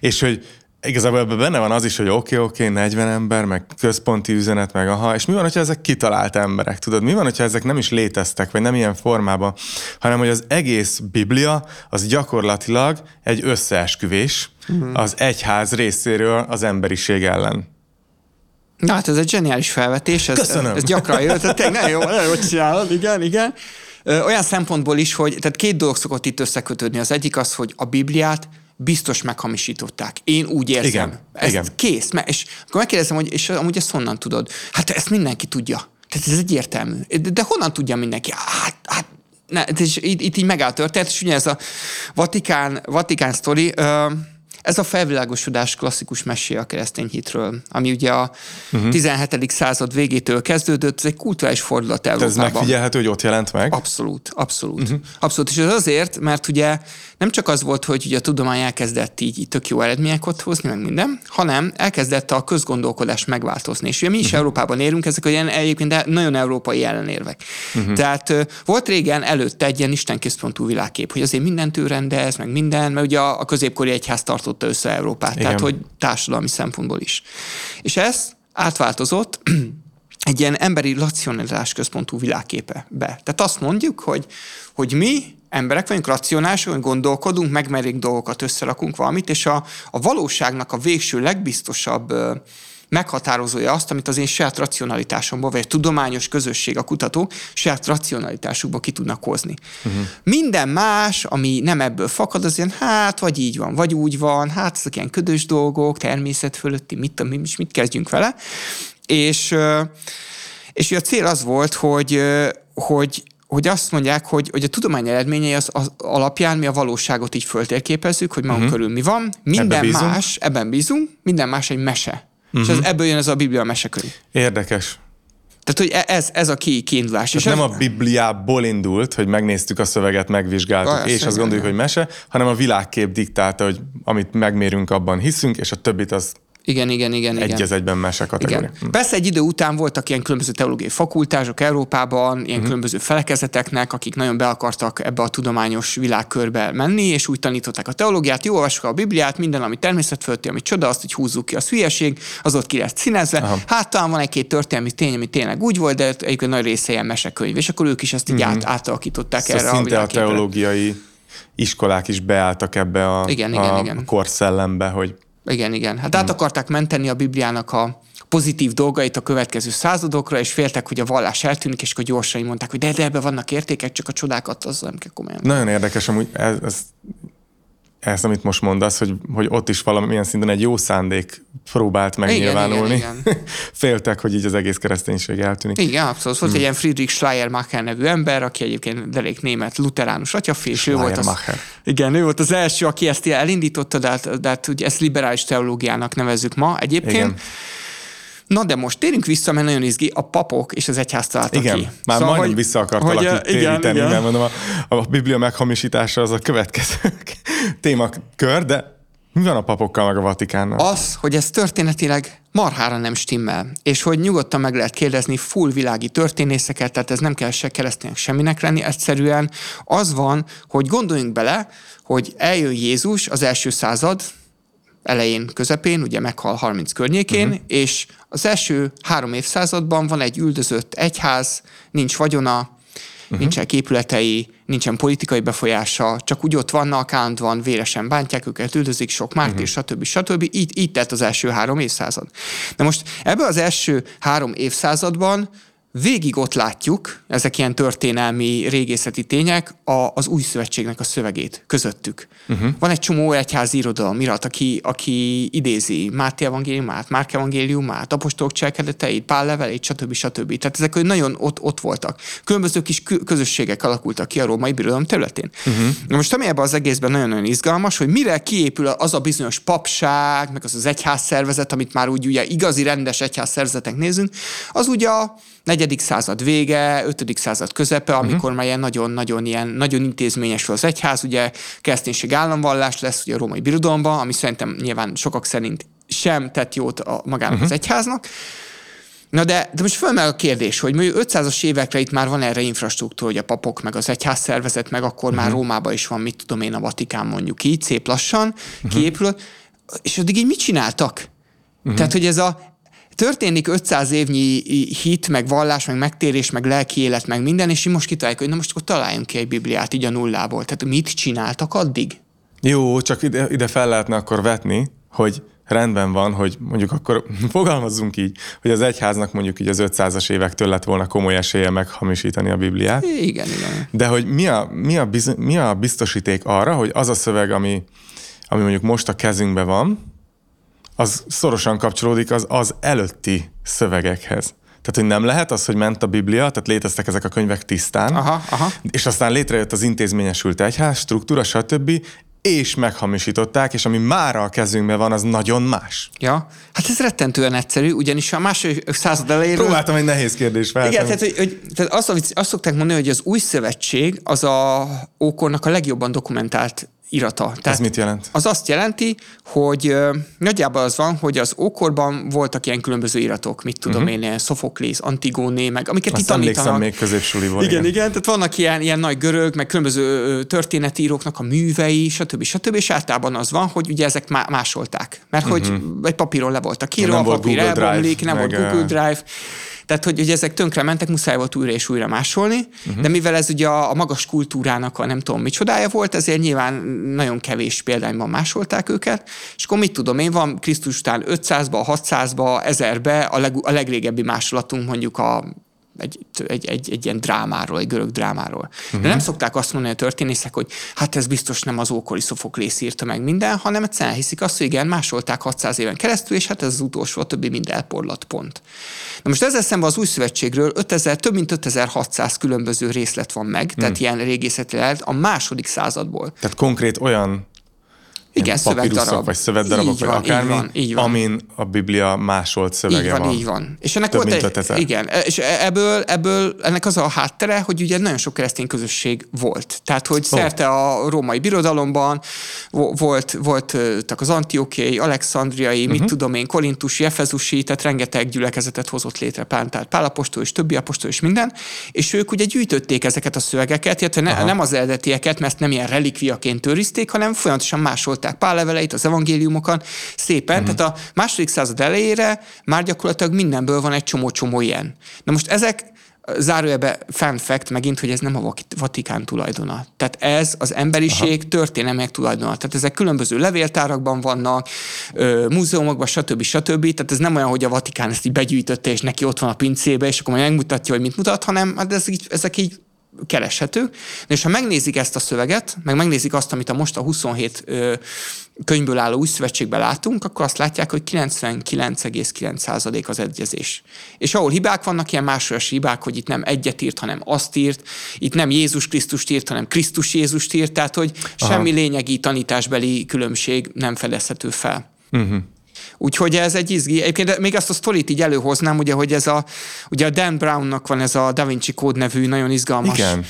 Speaker 1: és hogy igazából ebben benne van az is, hogy oké, okay, oké, okay, 40 ember, meg központi üzenet, meg aha, és mi van, hogyha ezek kitalált emberek, tudod? Mi van, hogyha ezek nem is léteztek, vagy nem ilyen formában, hanem hogy az egész Biblia az gyakorlatilag egy összeesküvés uh-huh. az egyház részéről az emberiség ellen.
Speaker 2: Na hát ez egy zseniális felvetés. Ez,
Speaker 1: Köszönöm.
Speaker 2: Ez gyakran jött, tehát nagyon jó, nagyon jól csinálod, igen, igen. Olyan szempontból is, hogy tehát két dolog szokott itt összekötődni. Az egyik az, hogy a Bibliát biztos meghamisították. Én úgy érzem. Igen, ez igen. kész. És akkor megkérdezem, hogy és amúgy ezt honnan tudod? Hát ezt mindenki tudja. Tehát ez egyértelmű. De, de honnan tudja mindenki? Hát, hát ne, és itt, itt így megáll történet, és ugye ez a Vatikán, Vatikán sztori, uh, ez a felvilágosodás klasszikus mesé a keresztény hitről, ami ugye a uh-huh. 17. század végétől kezdődött, ez egy kulturális fordulat Európában.
Speaker 1: Ez megfigyelhető, hogy ott jelent meg?
Speaker 2: Abszolút, abszolút. Uh-huh. Abszolút, és ez azért, mert ugye nem csak az volt, hogy ugye a tudomány elkezdett így, így tök jó eredményeket hozni, meg minden, hanem elkezdett a közgondolkodás megváltozni. És ugye mi is uh-huh. Európában érünk, ezek olyan egyébként nagyon európai ellenérvek. Uh-huh. Tehát volt régen előtte egy ilyen istenközpontú világkép, hogy azért mindent ő rendez, meg minden, mert ugye a, a középkori egyház tartotta össze Európát, Igen. tehát hogy társadalmi szempontból is. És ez átváltozott egy ilyen emberi racionalizás központú világképe be. Tehát azt mondjuk, hogy, hogy mi emberek vagyunk, racionálisak, hogy gondolkodunk, megmerik dolgokat, összerakunk valamit, és a, a valóságnak a végső legbiztosabb meghatározója azt, amit az én saját racionalitásomból, vagy a tudományos közösség, a kutató saját racionalitásukból ki tudnak hozni. Uh-huh. Minden más, ami nem ebből fakad, az ilyen, hát, vagy így van, vagy úgy van, hát ezek ilyen ködös dolgok, természet fölötti, mit, mit, mit kezdjünk vele. És, és a cél az volt, hogy, hogy hogy azt mondják, hogy, hogy a tudomány eredményei az, az alapján mi a valóságot így föltérképezzük, hogy magunk uh-huh. körül mi van, minden ebben más, ebben bízunk, minden más egy mese. Uh-huh. És ez, ebből jön ez a Biblia mesekönyv.
Speaker 1: Érdekes.
Speaker 2: Tehát, hogy e- ez, ez a ki, kiindulás.
Speaker 1: Tehát és nem ez... a Bibliából indult, hogy megnéztük a szöveget, megvizsgáltuk, Bajas, és azt gondoljuk, hogy mese, hanem a világkép diktálta, hogy amit megmérünk, abban hiszünk, és a többit az
Speaker 2: Igen, igen, igen.
Speaker 1: Egy
Speaker 2: igen.
Speaker 1: az egyben mese kategória.
Speaker 2: Igen. Persze egy idő után voltak ilyen különböző teológiai fakultások Európában, ilyen uh-huh. különböző felekezeteknek, akik nagyon be akartak ebbe a tudományos világkörbe menni, és úgy tanították a teológiát, jó, olvassuk a Bibliát, minden, ami természetfölti, ami csoda, azt hogy húzzuk ki, az hülyeség, az ott ki lesz színezve. Aha. Hát talán van egy-két történelmi tény, ami tényleg úgy volt, de egyébként nagy része ilyen mesekönyv, és akkor ők is ezt így uh-huh. át, átalakították
Speaker 1: szóval
Speaker 2: erre
Speaker 1: szinte
Speaker 2: a,
Speaker 1: a teológiai iskolák is beálltak ebbe a,
Speaker 2: igen,
Speaker 1: a,
Speaker 2: igen, igen.
Speaker 1: a korszellembe, hogy
Speaker 2: igen, igen. Hát át hmm. akarták menteni a Bibliának a pozitív dolgait a következő századokra, és féltek, hogy a vallás eltűnik, és akkor gyorsan mondták, hogy de, de ebbe vannak értékek, csak a csodákat az nem kell komolyan.
Speaker 1: Nagyon érdekes, amúgy ez, ez ezt, amit most mondasz, hogy, hogy ott is valamilyen szinten egy jó szándék próbált megnyilvánulni. Igen, igen, igen. Féltek, hogy így az egész kereszténység eltűnik.
Speaker 2: Igen, abszolút. Volt hmm. egy ilyen Friedrich Schleiermacher nevű ember, aki egyébként elég német, luteránus atyafi, és ő volt az, igen, ő volt az első, aki ezt elindította, de hát, de hát ugye ezt liberális teológiának nevezzük ma egyébként. Igen. Na de most térünk vissza, mert nagyon izgi, a papok és az egyház találtak
Speaker 1: igen,
Speaker 2: ki.
Speaker 1: már szóval, majdnem hogy, vissza akartalak hogy, itt igen, téríteni, igen. mert mondom, a, a Biblia meghamisítása az a következő témakör, de mi van a papokkal meg a Vatikánnal?
Speaker 2: Az, hogy ez történetileg marhára nem stimmel, és hogy nyugodtan meg lehet kérdezni full világi történészeket, tehát ez nem kell se keresztények semminek lenni, egyszerűen az van, hogy gondoljunk bele, hogy eljön Jézus az első század, elején, közepén, ugye meghal 30 környékén, uh-huh. és az első három évszázadban van egy üldözött egyház, nincs vagyona, uh-huh. nincsen épületei, nincsen politikai befolyása, csak úgy ott vannak, állandóan véresen bántják őket, üldözik sok márt, uh-huh. és stb. stb. Így, így tett az első három évszázad. Na most ebben az első három évszázadban végig ott látjuk, ezek ilyen történelmi régészeti tények, a, az új szövetségnek a szövegét közöttük. Uh-huh. Van egy csomó egyházi irodalom, irat, aki, aki idézi Máté evangéliumát, Márk evangéliumát, apostolok cselekedeteit, Pál levelét, stb. stb. Tehát ezek nagyon ott, ott voltak. Különböző kis közösségek alakultak ki a római birodalom területén. Uh-huh. Na most ami ebben az egészben nagyon-nagyon izgalmas, hogy mire kiépül az a bizonyos papság, meg az az egyház szervezet, amit már úgy ugye igazi rendes egyház szervezetek nézünk, az ugye a negyedik század vége, ötödik század közepe, amikor uh-huh. már ilyen nagyon-nagyon ilyen, nagyon intézményes az egyház, ugye kereszténység államvallás lesz ugye a római birodalomban, ami szerintem nyilván sokak szerint sem tett jót a, magának uh-huh. az egyháznak. Na de, de most fölmel a kérdés, hogy mondjuk 500-as évekre itt már van erre infrastruktúra, hogy a papok, meg az egyház szervezet, meg akkor uh-huh. már Rómában is van, mit tudom én, a Vatikán mondjuk így, szép lassan uh-huh. kiépül, és addig így mit csináltak? Uh-huh. Tehát, hogy ez a történik 500 évnyi hit, meg vallás, meg megtérés, meg lelki élet, meg minden, és most kitaláljuk, hogy na most akkor találjunk ki egy Bibliát így a nullából. Tehát mit csináltak addig?
Speaker 1: Jó, csak ide, ide fel lehetne akkor vetni, hogy rendben van, hogy mondjuk akkor fogalmazzunk így, hogy az egyháznak mondjuk így az 500-as évektől lett volna komoly esélye meghamisítani a Bibliát.
Speaker 2: Igen, igen.
Speaker 1: De hogy mi a, mi a, biz, mi a biztosíték arra, hogy az a szöveg, ami, ami mondjuk most a kezünkben van, az szorosan kapcsolódik az, az előtti szövegekhez. Tehát, hogy nem lehet az, hogy ment a Biblia, tehát léteztek ezek a könyvek tisztán, aha, aha. és aztán létrejött az intézményesült egyház, struktúra, stb., és meghamisították, és ami már a kezünkben van, az nagyon más.
Speaker 2: Ja, hát ez rettentően egyszerű, ugyanis a második század elején.
Speaker 1: Próbáltam egy nehéz kérdést
Speaker 2: feltenni. Igen, tehát, hogy, hogy, tehát azt, azt szokták mondani, hogy az új szövetség az a ókornak a legjobban dokumentált irata.
Speaker 1: Tehát Ez mit jelent?
Speaker 2: Az azt jelenti, hogy nagyjából az van, hogy az ókorban voltak ilyen különböző iratok, mit tudom uh-huh. én, Sophocles, Antigóné, meg amiket
Speaker 1: azt
Speaker 2: itt tanítanak.
Speaker 1: még középsuliból.
Speaker 2: Igen, igen, igen, tehát vannak ilyen, ilyen nagy görög, meg különböző történetíróknak a művei, stb. stb. És általában az van, hogy ugye ezek másolták. Mert uh-huh. hogy egy papíron le voltak írva, a papír elbomlik,
Speaker 1: nem
Speaker 2: volt Google Drive tehát, hogy, hogy ezek tönkre mentek, muszáj volt újra és újra másolni, uh-huh. de mivel ez ugye a, a magas kultúrának a nem tudom micsodája volt, ezért nyilván nagyon kevés példányban másolták őket, és akkor mit tudom én, van Krisztus után 500-ba, 600-ba, 1000-be a, leg, a legrégebbi másolatunk mondjuk a egy, egy, egy, egy ilyen drámáról, egy görög drámáról. Uh-huh. De mhm. nem szokták azt mondani a történészek, hogy hát ez biztos nem az ókori Szofoklész írta meg minden, hanem egyszerűen hiszik azt, hogy igen, másolták 600 éven keresztül, és hát ez az utolsó, a többi mind elporlat pont. Na most ezzel szemben az új szövetségről 5000, több mint 5600 különböző részlet van meg, tehát hmm. ilyen régészeti lehet a második századból.
Speaker 1: Tehát konkrét olyan
Speaker 2: Igen,
Speaker 1: szövegdarab. vagy szövetdarabok, így vagy akármi, így van, így van. amin a Biblia másolt szövege
Speaker 2: így van.
Speaker 1: van.
Speaker 2: Így van, És ennek Több volt egy, igen, és ebből, ebből ennek az a háttere, hogy ugye nagyon sok keresztény közösség volt. Tehát, hogy oh. szerte a római birodalomban volt, voltak az antiokiai, alexandriai, uh-huh. mit mhm. tudom én, korintusi, efezusi, tehát rengeteg gyülekezetet hozott létre Pál, tehát Pálapostól és többi apostol és minden, és ők ugye gyűjtötték ezeket a szövegeket, illetve ne, nem az eredetieket, mert nem ilyen relikviaként őrizték, hanem folyamatosan másolták Pál leveleit, az evangéliumokat szépen. Uh-huh. Tehát a második század elejére már gyakorlatilag mindenből van egy csomó-csomó ilyen. Na most ezek zárójelbe fun fact megint, hogy ez nem a Vatikán tulajdona. Tehát ez az emberiség történelmek tulajdona. Tehát ezek különböző levéltárakban vannak, múzeumokban, stb. stb. Tehát ez nem olyan, hogy a Vatikán ezt így begyűjtötte, és neki ott van a pincébe, és akkor majd megmutatja, hogy mit mutat, hanem hát ez így, ezek így kereshető. És ha megnézik ezt a szöveget, meg megnézik azt, amit a most a 27 ö, könyvből álló új szövetségben látunk, akkor azt látják, hogy 99,9% az egyezés. És ahol hibák vannak, ilyen másolas hibák, hogy itt nem egyet írt, hanem azt írt, itt nem Jézus Krisztust írt, hanem Krisztus Jézust írt, tehát hogy Aha. semmi lényegi tanításbeli különbség nem fedezhető fel. Uh-huh. Úgyhogy ez egy izgi. Egyébként még azt a sztorit így előhoznám, ugye, hogy ez a, ugye a Dan Brownnak van ez a Da Vinci Code nevű nagyon izgalmas
Speaker 1: igen.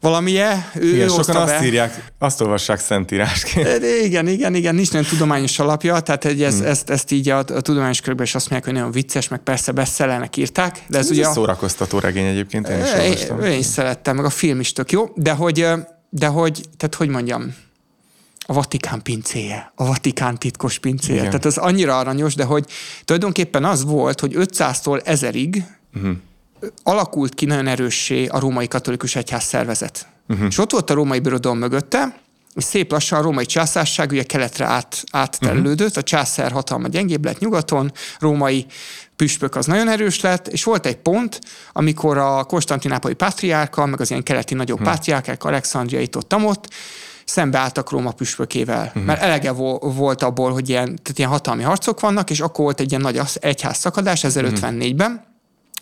Speaker 2: valamije.
Speaker 1: Ő, igen, ő sokan azt be. írják, azt olvassák szentírásként.
Speaker 2: Igen, igen, igen, nincs nagyon tudományos alapja, tehát egy, ez, hmm. ezt, ezt így a, a tudományos körben is azt mondják, hogy nagyon vicces, meg persze bestsellernek írták.
Speaker 1: De ez, ez ugye a... szórakoztató regény egyébként, én is olvastam.
Speaker 2: Én is szerettem, meg a film is tök jó, de hogy, de hogy, tehát hogy mondjam, a Vatikán pincéje, a Vatikán titkos pincéje. Igen. Tehát az annyira aranyos, de hogy tulajdonképpen az volt, hogy 500-tól 1000-ig uh-huh. alakult ki nagyon erőssé a római katolikus egyház szervezet. Uh-huh. És ott volt a római birodalom mögötte, és szép lassan a római császárság ugye keletre át, átterülődött, uh-huh. a császár hatalma gyengébb lett nyugaton, római püspök az nagyon erős lett, és volt egy pont, amikor a konstantinápolyi pátriárka, meg az ilyen keleti nagyobb uh-huh. pátriárkák, Alexandria itt ott, ott szembeálltak Róma püspökével. Uh-huh. Mert elege vo- volt abból, hogy ilyen, tehát ilyen hatalmi harcok vannak, és akkor volt egy ilyen nagy egyház szakadás 1054-ben, uh-huh.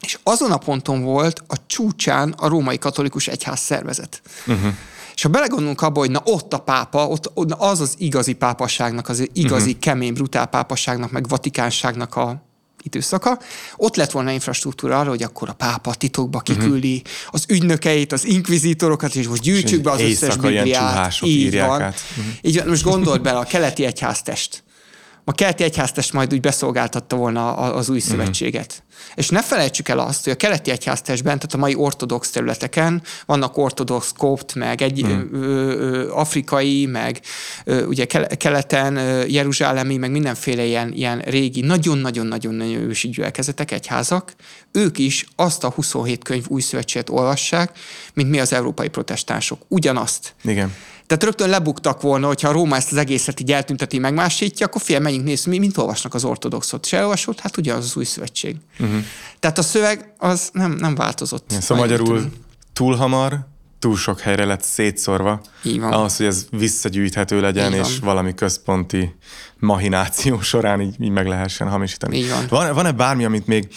Speaker 2: és azon a ponton volt a csúcsán a római katolikus egyház szervezet. Uh-huh. És ha belegondolunk abba, hogy na ott a pápa, ott, ott az az igazi pápaságnak, az igazi uh-huh. kemény, brutál pápaságnak, meg vatikánságnak a, időszaka. Ott lett volna infrastruktúra arra, hogy akkor a pápa titokba mhm. kiküldi uh-huh. az ügynökeit, az inkvizítorokat, és most gyűjtsük be az összes bibliát. Így van. Uh-huh. Így. Most gondold bele a keleti egyháztest a keleti egyháztest majd úgy beszolgáltatta volna az új mhm. szövetséget. Uh-huh. És ne felejtsük el azt, hogy a keleti egyháztestben, tehát a mai ortodox területeken vannak ortodox kopt, meg egy uh-huh. ö, ö, afrikai, meg ö, ugye keleten ö, jeruzsálemi, meg mindenféle ilyen, ilyen régi, nagyon-nagyon-nagyon ősi gyülekezetek, egyházak, ők is azt a 27 könyv új szövetséget olvassák, mint mi az európai protestánsok. Ugyanazt.
Speaker 1: Igen.
Speaker 2: Tehát rögtön lebuktak volna, hogyha a Róma ezt az egészet így eltünteti, megmásítja, akkor fél, menjünk nézni, mi, mint olvasnak az ortodoxot. És elolvasott, hát ugye az az új szövetség. Uh-huh. Tehát a szöveg az nem, nem változott.
Speaker 1: Ja, szóval magyarul túl. túl hamar, túl sok helyre lett szétszorva, Így van. ahhoz, hogy ez visszagyűjthető legyen, és valami központi mahináció során így, így meg lehessen hamisítani.
Speaker 2: Így van.
Speaker 1: Van, van-e bármi, amit még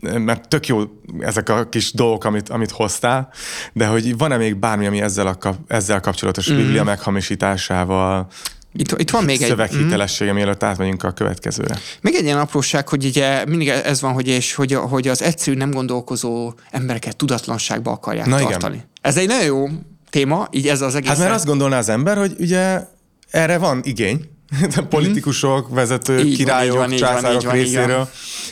Speaker 1: mert tök jó ezek a kis dolgok, amit, amit hoztál, de hogy van-e még bármi, ami ezzel, a, ezzel kapcsolatos mm. Biblia meghamisításával,
Speaker 2: itt, itt van még
Speaker 1: szöveghitelessége, egy... mielőtt átmegyünk a következőre.
Speaker 2: Még egy ilyen apróság, hogy ugye mindig ez van, hogy, és, hogy, hogy az egyszerű nem gondolkozó embereket tudatlanságba akarják Na tartani. Igen. Ez egy nagyon jó téma, így ez az egész.
Speaker 1: Hát mert azt gondolná az ember, hogy ugye erre van igény, politikusok, vezetők, így királyok, van, császárok így van, részéről, így van.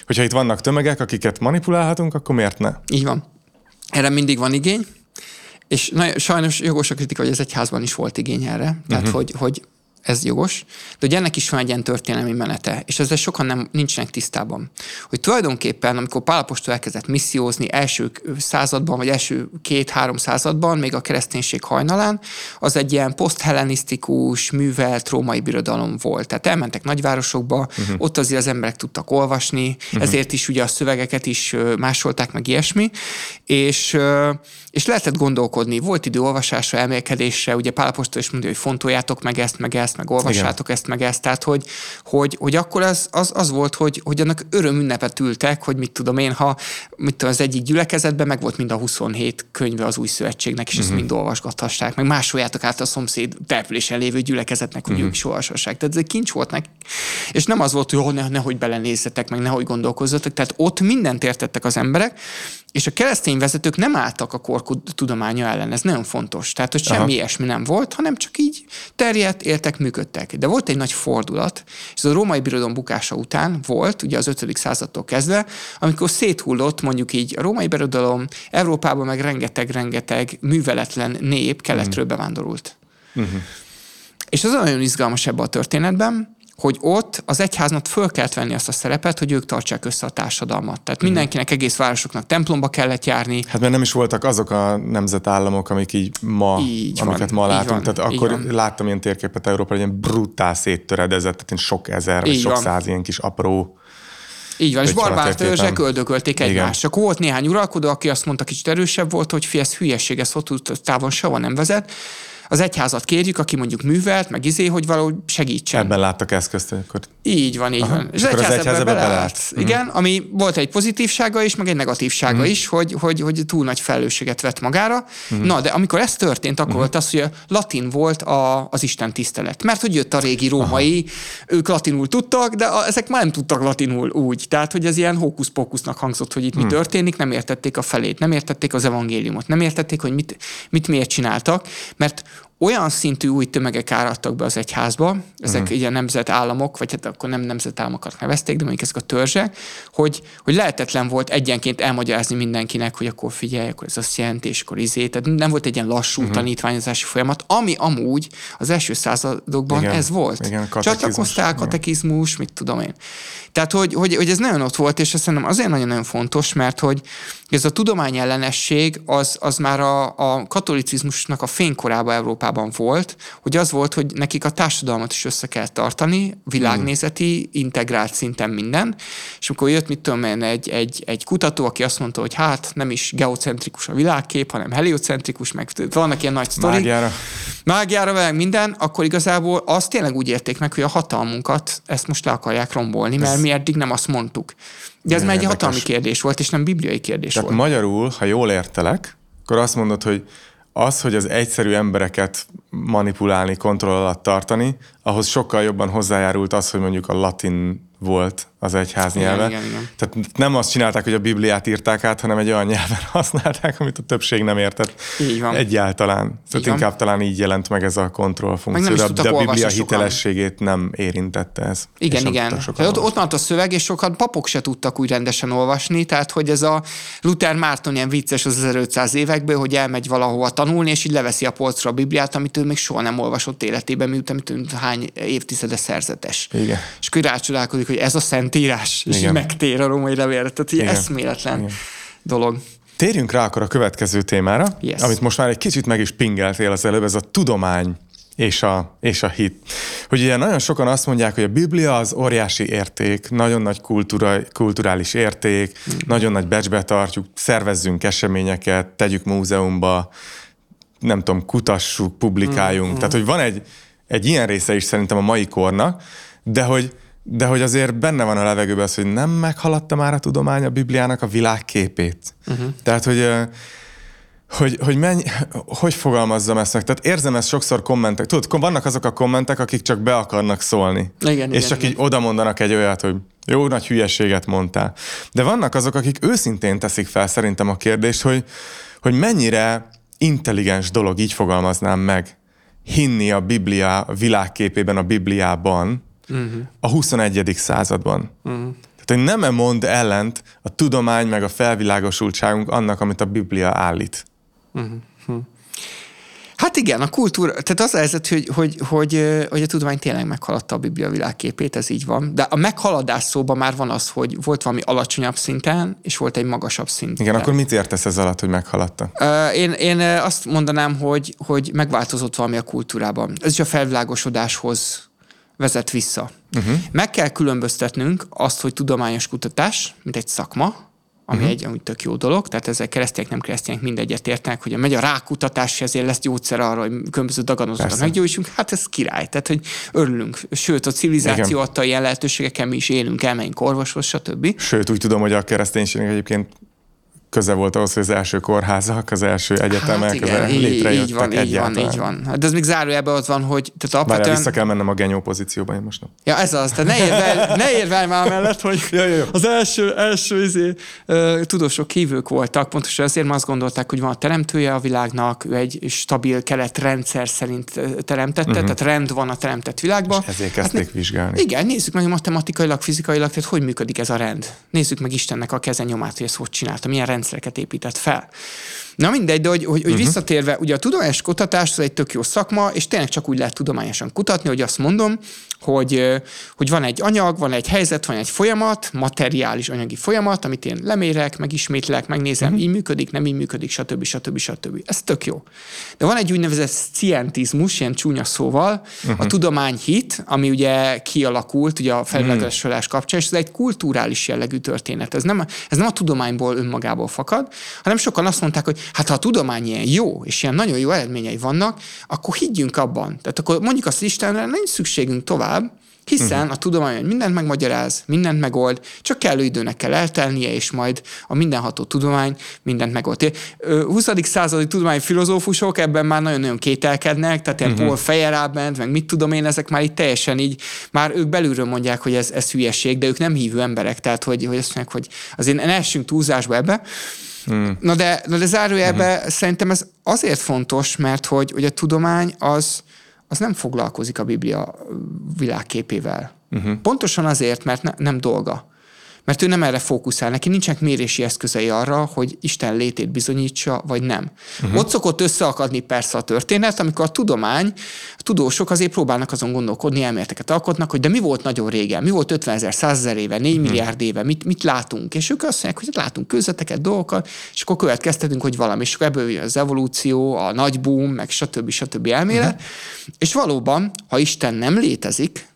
Speaker 1: hogyha itt vannak tömegek, akiket manipulálhatunk, akkor miért ne?
Speaker 2: Így van. Erre mindig van igény, és na, sajnos jogos a kritika, hogy ez egy házban is volt igény erre. Tehát, uh-huh. hogy, hogy ez jogos, de hogy ennek is van egy ilyen történelmi menete, és ezzel sokan nem nincsenek tisztában. Hogy tulajdonképpen, amikor Pálapostól elkezdett missziózni első században, vagy első két-három században, még a kereszténység hajnalán, az egy ilyen poszthellenisztikus, művelt római birodalom volt. Tehát elmentek nagyvárosokba, uh-huh. ott azért az emberek tudtak olvasni, uh-huh. ezért is ugye a szövegeket is másolták, meg ilyesmi, és és lehetett gondolkodni, volt idő olvasásra, emelkedésre, ugye Pálapostól is mondja, hogy fontoljátok meg ezt, meg ezt, ezt, meg olvassátok Igen. ezt, meg ezt. Tehát, hogy, hogy, hogy akkor az, az, az volt, hogy, hogy annak örömünnepet ültek, hogy mit tudom én, ha mit tudom, az egyik gyülekezetben meg volt mind a 27 könyve az új szövetségnek, és uh-huh. ezt mhm. mind olvasgathassák, meg másoljátok át a szomszéd településen lévő gyülekezetnek, hogy uh-huh. ők is olvashassák. Tehát ez egy kincs volt neki. És nem az volt, hogy ne, nehogy belenézzetek, meg nehogy gondolkozzatok. Tehát ott mindent értettek az emberek, és a keresztény vezetők nem álltak a korkú tudománya ellen, ez nagyon fontos. Tehát, hogy semmi Aha. ilyesmi nem volt, hanem csak így terjedt, éltek, működtek. De volt egy nagy fordulat, és ez a római birodalom bukása után volt, ugye az 5. századtól kezdve, amikor széthullott mondjuk így a római birodalom, Európában meg rengeteg-rengeteg műveletlen nép keletről uh-huh. bevándorult. Uh-huh. És az nagyon izgalmas ebben a történetben, hogy ott az egyháznak föl kellett venni azt a szerepet, hogy ők tartsák össze a társadalmat. Tehát mhm. mindenkinek, egész városoknak templomba kellett járni.
Speaker 1: Hát mert nem is voltak azok a nemzetállamok, amik így ma, így amiket van, ma látunk. Van, tehát akkor van. láttam ilyen térképet Európa, hogy ilyen brutál széttöredezett, tehát sok ezer, vagy sok van. száz ilyen kis apró
Speaker 2: így van, és barbár törzsek öldökölték egymást. Csak volt néhány uralkodó, aki azt mondta, kicsit erősebb volt, hogy fi, ez hülyeség, ez hosszú távon sehova nem vezet az egyházat kérjük, aki mondjuk művelt, meg izé, hogy valahogy segítsen.
Speaker 1: Ebben láttak eszközt, akkor.
Speaker 2: Így van, így Aha. van. És, és az egyház ebben beleállt. Uh-huh. Igen, ami volt egy pozitívsága is, meg egy negatívsága uh-huh. is, hogy, hogy, hogy túl nagy felelősséget vett magára. Uh-huh. Na, de amikor ez történt, akkor uh-huh. volt az, hogy a latin volt a, az Isten tisztelet. Mert hogy jött a régi római, Aha. ők latinul tudtak, de a, ezek már nem tudtak latinul úgy. Tehát, hogy ez ilyen hókusz-pókusznak hangzott, hogy itt uh-huh. mi történik, nem értették a felét, nem értették az evangéliumot, nem értették, hogy mit, mit miért csináltak, mert olyan szintű új tömegek áradtak be az egyházba, ezek uh-huh. ugye nemzetállamok, vagy hát akkor nem nemzetállamokat nevezték, de mondjuk ezek a törzsek, hogy, hogy lehetetlen volt egyenként elmagyarázni mindenkinek, hogy akkor figyelj, akkor ez azt jelenti, és akkor izé. Tehát nem volt egy ilyen lassú uh-huh. tanítványozási folyamat, ami amúgy az első századokban igen, ez volt. Igen, Csatlakoztál, katekizmus, mit tudom én. Tehát, hogy, hogy, hogy ez nagyon ott volt, és ezt szerintem azért nagyon-nagyon fontos, mert hogy ez a tudomány ellenesség az, az már a, a katolicizmusnak a fénykorában Európában volt, hogy az volt, hogy nekik a társadalmat is össze kell tartani, világnézeti, integrált szinten minden, és amikor jött, mit tudom én, egy, egy, egy kutató, aki azt mondta, hogy hát nem is geocentrikus a világkép, hanem heliocentrikus, meg vannak ilyen nagy sztorik. Mágiára. Mágiára, meg minden, akkor igazából azt tényleg úgy érték meg, hogy a hatalmunkat ezt most le akarják rombolni, mert mi eddig nem azt mondtuk. De ez már egy hatalmi kérdés volt, és nem bibliai kérdés
Speaker 1: Tehát
Speaker 2: volt.
Speaker 1: magyarul, ha jól értelek, akkor azt mondod, hogy az, hogy az egyszerű embereket manipulálni, kontroll alatt tartani, ahhoz sokkal jobban hozzájárult az, hogy mondjuk a latin volt az egyház nyelve. Igen, igen, igen. Tehát nem azt csinálták, hogy a Bibliát írták át, hanem egy olyan nyelven használták, amit a többség nem értett így van. egyáltalán. Tehát így inkább van. talán így jelent meg ez a kontrollfunkció, de, de a Biblia hitelességét sokan. nem érintette ez.
Speaker 2: Igen, igen. Ott, ott volt a szöveg, és sokan papok se tudtak úgy rendesen olvasni, tehát hogy ez a Luther Márton ilyen vicces az 1500 évekből, hogy elmegy valahova tanulni, és így leveszi a polcra a Bibliát, amit ő még soha nem olvasott életében, miután hány évtizede szerzetes. Igen. És akkor rácsodálkozik, hogy ez a szentírás, és Igen. megtér a római levélre. Tehát ilyen eszméletlen Igen. dolog.
Speaker 1: Térjünk rá akkor a következő témára, yes. amit most már egy kicsit meg is pingeltél az előbb, ez a tudomány és a, és a hit. Hogy ugye nagyon sokan azt mondják, hogy a Biblia az óriási érték, nagyon nagy kultúra, kulturális érték, mm. nagyon nagy becsbe tartjuk, szervezzünk eseményeket, tegyük múzeumba, nem tudom, kutassuk, publikáljunk. Mm. Tehát, hogy van egy, egy ilyen része is szerintem a mai kornak, de hogy, de hogy azért benne van a levegőben az, hogy nem meghaladta már a tudomány a Bibliának a világképét. Uh-huh. Tehát, hogy hogy, hogy, mennyi, hogy fogalmazzam ezt meg? Tehát érzem ezt sokszor kommentek. Tudod, vannak azok a kommentek, akik csak be akarnak szólni. Igen, és igen, csak igen. így oda mondanak egy olyat, hogy jó nagy hülyeséget mondtál. De vannak azok, akik őszintén teszik fel szerintem a kérdést, hogy, hogy mennyire intelligens dolog, így fogalmaznám meg, hinni a Biblia világképében, a Bibliában uh-huh. a 21. században. Uh-huh. Tehát, hogy nem-e mond ellent a tudomány meg a felvilágosultságunk annak, amit a Biblia állít. Uh-huh.
Speaker 2: Hát igen, a kultúra, tehát az a helyzet, hogy, hogy, hogy, hogy a tudomány tényleg meghaladta a Biblia világképét, ez így van. De a meghaladás szóban már van az, hogy volt valami alacsonyabb szinten, és volt egy magasabb szinten.
Speaker 1: Igen, akkor mit értesz ez alatt, hogy meghaladta?
Speaker 2: Én, én azt mondanám, hogy, hogy megváltozott valami a kultúrában. Ez is a felvilágosodáshoz vezet vissza. Uh-huh. Meg kell különböztetnünk azt, hogy tudományos kutatás, mint egy szakma, ami uh-huh. egy amúgy tök jó dolog, tehát ezzel keresztények, nem keresztények mindegyet értenek, hogy megy a rákutatás, ezért lesz gyógyszer arra, hogy különböző daganozókat meggyógyítsunk, hát ez király, tehát hogy örülünk. Sőt, a civilizáció Igen. adta ilyen lehetőségeken mi is élünk, elmenjünk orvoshoz, stb.
Speaker 1: Sőt, úgy tudom, hogy a kereszténységnek egyébként köze volt ahhoz, hogy az első kórházak, az első egyetemek, hát igen, az létrejöttek
Speaker 2: így van, egyáltalán. így van, így van. Hát de ez még zárójában az van, hogy...
Speaker 1: Tehát alapvetően... Várjál, vissza kell mennem a genyó pozícióba, én most nem.
Speaker 2: Ja, ez az. Tehát ne érvelj, ne érvelj már mellett, hogy ja, ja, ja. az első, első izé, uh, tudósok kívők voltak, pontosan azért azt gondolták, hogy van a teremtője a világnak, ő egy stabil keletrendszer szerint teremtette, uh-huh. tehát rend van a teremtett világban.
Speaker 1: És ezért kezdték hát, vizsgálni.
Speaker 2: Igen, nézzük meg matematikailag, fizikailag, tehát hogy működik ez a rend. Nézzük meg Istennek a kezenyomát, hogy ezt hogy csinálta, milyen rend rendszereket épített fel. Na mindegy, de hogy, hogy, hogy uh-huh. visszatérve, ugye a tudományos kutatás az egy tök jó szakma, és tényleg csak úgy lehet tudományosan kutatni, hogy azt mondom, hogy, hogy van egy anyag, van egy helyzet, van egy folyamat, materiális anyagi folyamat, amit én lemérek, megismétlek, megnézem, uh-huh. így működik, nem így működik, stb. stb. stb. Ez tök jó. De van egy úgynevezett scientizmus, ilyen csúnya szóval, uh-huh. a tudományhit, ami ugye kialakult ugye a felületesülés uh-huh. kapcsán, és ez egy kulturális jellegű történet. Ez nem, ez nem a tudományból önmagából fakad, hanem sokan azt mondták, hogy hát ha a tudomány ilyen jó, és ilyen nagyon jó eredményei vannak, akkor higgyünk abban. Tehát akkor mondjuk azt Istenre, nincs szükségünk tovább, hiszen uh-huh. a tudomány mindent megmagyaráz, mindent megold, csak kellő időnek kell eltelnie, és majd a mindenható tudomány mindent megold. 20. századi tudományi filozófusok ebben már nagyon-nagyon kételkednek, tehát ilyen uh-huh. Paul Feyerabend, meg mit tudom én, ezek már itt teljesen így, már ők belülről mondják, hogy ez, ez hülyeség, de ők nem hívő emberek, tehát hogy, hogy azt mondják, hogy azért ne essünk túlzásba ebbe. Hmm. Na de, na de zárójelben hmm. szerintem ez azért fontos, mert hogy, hogy a tudomány az, az nem foglalkozik a Biblia világképével. Uh-huh. Pontosan azért, mert ne, nem dolga mert ő nem erre fókuszál, neki nincsenek mérési eszközei arra, hogy Isten létét bizonyítsa, vagy nem. Uh-huh. Ott szokott összeakadni persze a történet, amikor a tudomány, a tudósok azért próbálnak azon gondolkodni, elméleteket alkotnak, hogy de mi volt nagyon régen, mi volt 50 ezer, 100 ezer éve, 4 uh-huh. milliárd éve, mit, mit látunk, és ők azt mondják, hogy látunk közveteket, dolgokat, és akkor következtetünk, hogy valami, és akkor ebből az evolúció, a nagy boom, meg stb. stb. elmélet, uh-huh. és valóban, ha Isten nem létezik,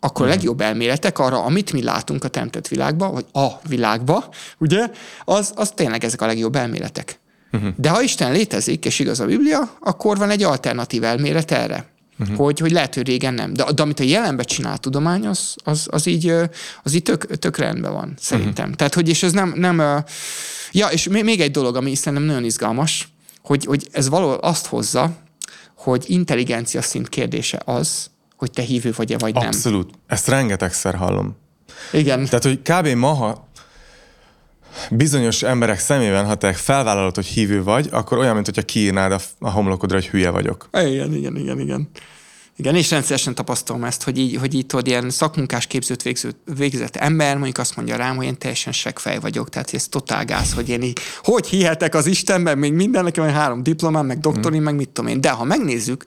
Speaker 2: akkor a hmm. legjobb elméletek arra, amit mi látunk a teremtett világba, vagy a világba, ugye, az, az tényleg ezek a legjobb elméletek. Uh-huh. De ha Isten létezik, és igaz a Biblia, akkor van egy alternatív elmélet erre. Uh-huh. Hogy, hogy lehet, hogy régen nem. De, de amit a jelenben csinál a tudomány, az, az, az így, az így tök, tök rendben van, szerintem. Uh-huh. Tehát, hogy és ez nem, nem ja, és még egy dolog, ami szerintem nagyon izgalmas, hogy, hogy ez való azt hozza, hogy intelligencia szint kérdése az, hogy te hívő vagy-e, vagy
Speaker 1: nem. Abszolút. Ezt rengetegszer hallom.
Speaker 2: Igen.
Speaker 1: Tehát, hogy kb. ma, ha bizonyos emberek szemében, ha te felvállalod, hogy hívő vagy, akkor olyan, mint hogyha kiírnád a, a homlokodra, hogy hülye vagyok.
Speaker 2: Igen, igen, igen, igen. Igen, és rendszeresen tapasztalom ezt, hogy így, hogy így tudod, ilyen szakmunkás képzőt végzőt, végzett ember, mondjuk azt mondja rám, hogy én teljesen seggfej vagyok, tehát ez totál gáz, hogy én így, hogy hihetek az Istenben, még minden, nekem van három diplomám, meg doktori, mm. meg mit tudom én. De ha megnézzük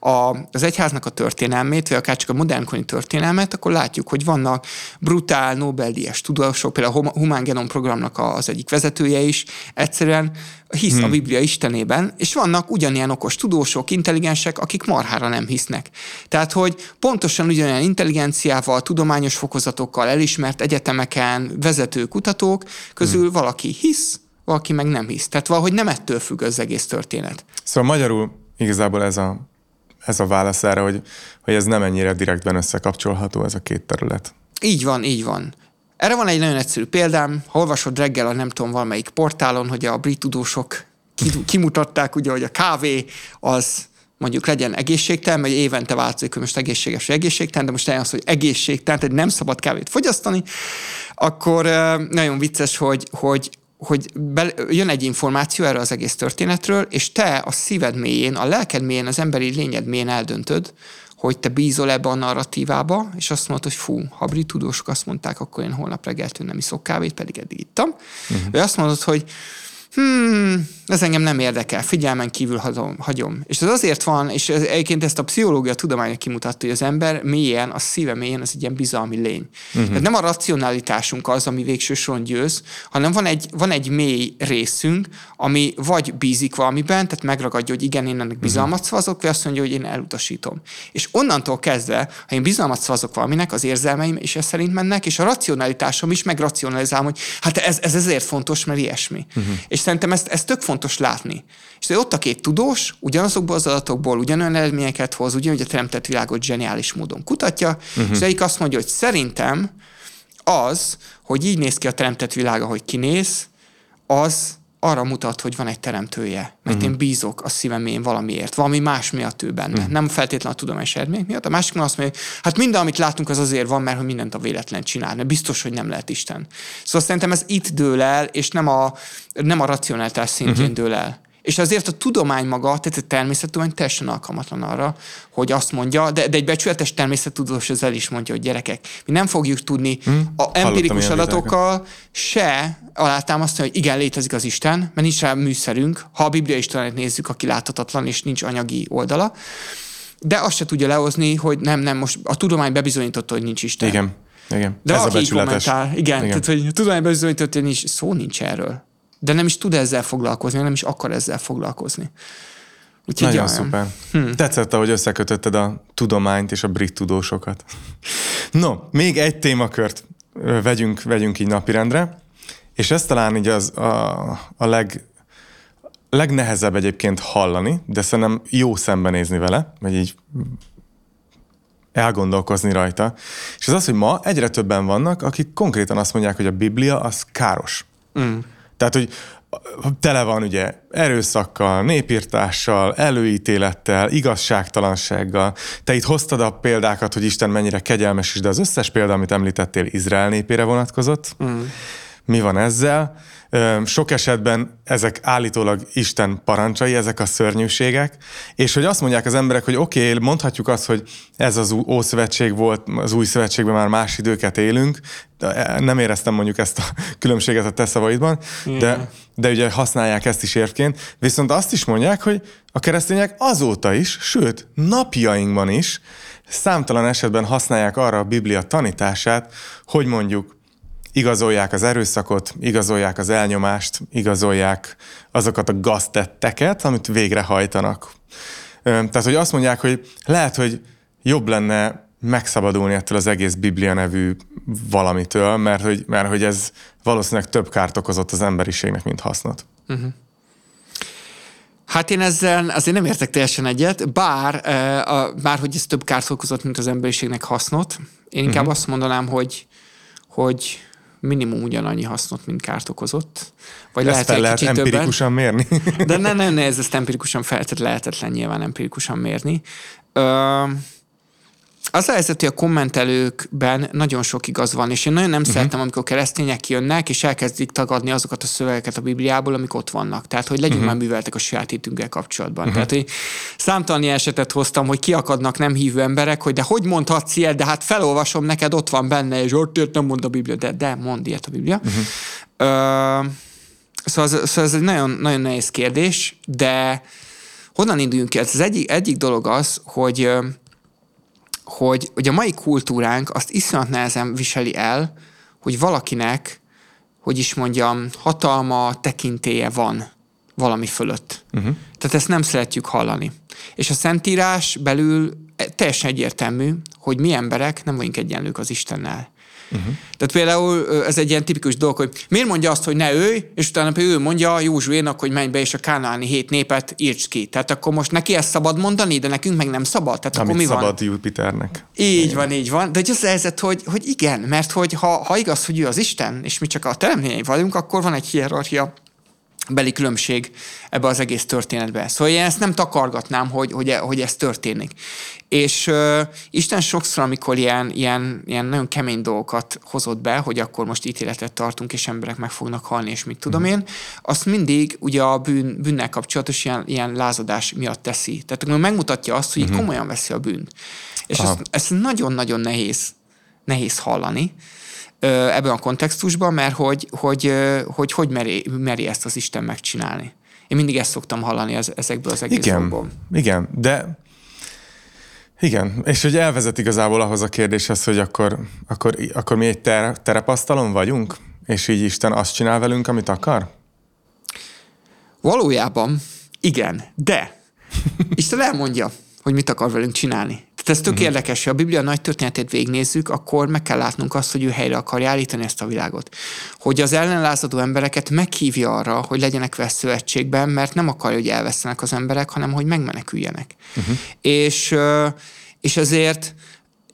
Speaker 2: a, az egyháznak a történelmét, vagy akár csak a modernkori történelmet, akkor látjuk, hogy vannak brutál Nobel-díjas tudósok, például a Humán Genom programnak az egyik vezetője is, egyszerűen hisz hmm. a Biblia Istenében, és vannak ugyanilyen okos tudósok, intelligensek, akik marhára nem hisznek. Tehát, hogy pontosan ugyanilyen intelligenciával, tudományos fokozatokkal elismert egyetemeken vezető kutatók közül hmm. valaki hisz, valaki meg nem hisz. Tehát valahogy nem ettől függ az egész történet.
Speaker 1: Szóval magyarul igazából ez a, ez a válasz erre, hogy, hogy ez nem ennyire direktben összekapcsolható ez a két terület.
Speaker 2: Így van, így van. Erre van egy nagyon egyszerű példám, ha olvasod reggel a nem tudom valamelyik portálon, hogy a brit tudósok kimutatták, ugye, hogy a kávé az mondjuk legyen egészségtelen, vagy évente változik, hogy most egészséges vagy egészségtelen, de most az, hogy egészségtelen, tehát nem szabad kávét fogyasztani, akkor nagyon vicces, hogy, hogy hogy be, jön egy információ erről az egész történetről, és te a szíved mélyén, a lelked mélyén, az emberi lényed mélyén eldöntöd, hogy te bízol ebbe a narratívába, és azt mondod, hogy fú, ha brit tudósok azt mondták, akkor én holnap reggeltől nem iszok kávét, pedig eddig ittam. Uh-huh. Vagy azt mondod, hogy hmm, ez engem nem érdekel, figyelmen kívül hagyom. hagyom. És ez azért van, és ez, egyébként ezt a pszichológia tudománya kimutatta, hogy az ember mélyen, a szíve mélyen, az egy ilyen bizalmi lény. Uh-huh. Tehát nem a racionalitásunk az, ami végső soron győz, hanem van egy, van egy mély részünk, ami vagy bízik valamiben, tehát megragadja, hogy igen, én ennek bizalmat uh-huh. szavazok, vagy azt mondja, hogy én elutasítom. És onnantól kezdve, ha én bizalmat szavazok valaminek, az érzelmeim is ez szerint mennek, és a racionalitásom is megracionalizálom, hogy hát ez, ez ezért fontos, mert ilyesmi. Uh-huh. És szerintem ezt, ezt tök fontos látni. És ott a két tudós ugyanazokból az adatokból ugyanolyan eredményeket hoz, ugyanúgy a teremtett világot zseniális módon kutatja, uh-huh. és egyik azt mondja, hogy szerintem az, hogy így néz ki a teremtett világ, ahogy kinéz, az arra mutat, hogy van egy teremtője. Mert uh-huh. én bízok a szívemén valamiért, valami más miatt ő benne. Uh-huh. Nem feltétlenül a tudományos eredmények miatt. A másik azt mondja, hogy hát minden, amit látunk, az azért van, mert hogy mindent a véletlen csinál. Mert biztos, hogy nem lehet Isten. Szóval szerintem ez itt dől el, és nem a, nem a racionáltás szintjén uh-huh. dől el. És azért a tudomány maga, tehát a természettudomány teljesen alkalmatlan arra, hogy azt mondja, de, de egy becsületes természettudós az el is mondja, hogy gyerekek, mi nem fogjuk tudni hmm. a empirikus adatokkal se alátámasztani, hogy igen, létezik az Isten, mert nincs rá műszerünk, ha a Biblia Istenet nézzük, aki láthatatlan és nincs anyagi oldala, de azt se tudja lehozni, hogy nem, nem, most a tudomány bebizonyította, hogy nincs Isten.
Speaker 1: Igen. Igen.
Speaker 2: De Ez a becsületes. Kommentál, igen, igen, tehát hogy a tudomány bebizonyította, hogy nincs, szó nincs erről de nem is tud ezzel foglalkozni, nem is akar ezzel foglalkozni.
Speaker 1: Úgyhogy Nagyon jaj, szuper. Hmm. Tetszett, ahogy összekötötted a tudományt és a brit tudósokat. No, még egy témakört vegyünk, vegyünk így napirendre, és ez talán így az a, a leg, legnehezebb egyébként hallani, de szerintem jó szembenézni vele, vagy így elgondolkozni rajta. És az az, hogy ma egyre többen vannak, akik konkrétan azt mondják, hogy a Biblia az káros. Mm. Tehát, hogy tele van ugye erőszakkal, népírtással, előítélettel, igazságtalansággal. Te itt hoztad a példákat, hogy Isten mennyire kegyelmes is, de az összes példa, amit említettél, Izrael népére vonatkozott. Mm. Mi van ezzel? Sok esetben ezek állítólag Isten parancsai, ezek a szörnyűségek, és hogy azt mondják az emberek, hogy oké, okay, mondhatjuk azt, hogy ez az Ószövetség volt, az új szövetségben már más időket élünk, e, nem éreztem mondjuk ezt a különbséget a te szavaidban, de, de ugye használják ezt is érvként, viszont azt is mondják, hogy a keresztények azóta is, sőt, napjainkban is számtalan esetben használják arra a Biblia tanítását, hogy mondjuk igazolják az erőszakot, igazolják az elnyomást, igazolják azokat a gaztetteket, amit végrehajtanak. Tehát, hogy azt mondják, hogy lehet, hogy jobb lenne megszabadulni ettől az egész Biblia nevű valamitől, mert hogy, mert hogy ez valószínűleg több kárt okozott az emberiségnek, mint hasznot. Uh-huh.
Speaker 2: Hát én ezzel azért nem értek teljesen egyet, bár, a, bár hogy ez több kárt okozott, mint az emberiségnek hasznot. Én inkább uh-huh. azt mondanám, hogy, hogy minimum ugyanannyi hasznot, mint kárt okozott.
Speaker 1: Vagy ezt lehet, fel lehet empirikusan többen. mérni?
Speaker 2: De ne, ne, ne, ez ezt empirikusan fel, tehát lehetetlen nyilván empirikusan mérni. Ö, az a helyzet, hogy a kommentelőkben nagyon sok igaz van, és én nagyon nem uh-huh. szeretem, amikor keresztények jönnek, és elkezdik tagadni azokat a szövegeket a Bibliából, amik ott vannak. Tehát, hogy legyünk uh-huh. már műveltek a saját hitünkkel kapcsolatban. Uh-huh. Tehát, hogy számtalan esetet hoztam, hogy kiakadnak nem hívő emberek, hogy de hogy mondhatsz ilyet, de hát felolvasom neked, ott van benne, és ott nem mond a Biblia, de, de mond ilyet a Biblia. Uh-huh. Ö, szóval, ez, szóval ez egy nagyon, nagyon nehéz kérdés, de honnan induljunk ki? Ez az egyik, egyik dolog az, hogy hogy, hogy a mai kultúránk azt iszonyat nehezen viseli el, hogy valakinek, hogy is mondjam, hatalma, tekintéje van valami fölött. Uh-huh. Tehát ezt nem szeretjük hallani. És a Szentírás belül teljesen egyértelmű, hogy mi emberek nem vagyunk egyenlők az Istennel. Uh-huh. Tehát például ez egy ilyen tipikus dolog, hogy miért mondja azt, hogy ne ő, és utána ő mondja Józsuénak, hogy menj be, és a kánáni hét népet írts ki. Tehát akkor most neki ezt szabad mondani, de nekünk meg nem szabad. Tehát
Speaker 1: Amit
Speaker 2: akkor mi
Speaker 1: szabad van? Jupiternek.
Speaker 2: Így Igen. van, így van. De az a helyzet, hogy, hogy igen, mert hogy ha, ha igaz, hogy ő az Isten, és mi csak a teremtményei vagyunk, akkor van egy hierarchia beli különbség ebbe az egész történetbe. Szóval én ezt nem takargatnám, hogy, hogy, hogy ez történik. És uh, Isten sokszor, amikor ilyen, ilyen, ilyen nagyon kemény dolgokat hozott be, hogy akkor most ítéletet tartunk, és emberek meg fognak halni, és mit tudom mm. én, azt mindig ugye a bűn, bűnnel kapcsolatos ilyen, ilyen lázadás miatt teszi. Tehát megmutatja azt, hogy mm-hmm. komolyan veszi a bűnt. És ezt, ezt nagyon-nagyon nehéz, nehéz hallani. Ebben a kontextusban, mert hogy hogy, hogy, hogy meri, meri ezt az Isten megcsinálni. Én mindig ezt szoktam hallani ez, ezekből az egész
Speaker 1: Igen, igen, de igen, és hogy elvezet igazából ahhoz a kérdéshez, hogy akkor, akkor, akkor mi egy ter, terepasztalon vagyunk, és így Isten azt csinál velünk, amit akar?
Speaker 2: Valójában igen, de Isten elmondja, hogy mit akar velünk csinálni. Tehát ez tök uh-huh. érdekes, hogy a Biblia nagy történetét végignézzük, akkor meg kell látnunk azt, hogy ő helyre akarja állítani ezt a világot. Hogy az ellenlázadó embereket meghívja arra, hogy legyenek vele szövetségben, mert nem akarja, hogy elvesztenek az emberek, hanem hogy megmeneküljenek. Uh-huh. És, és ezért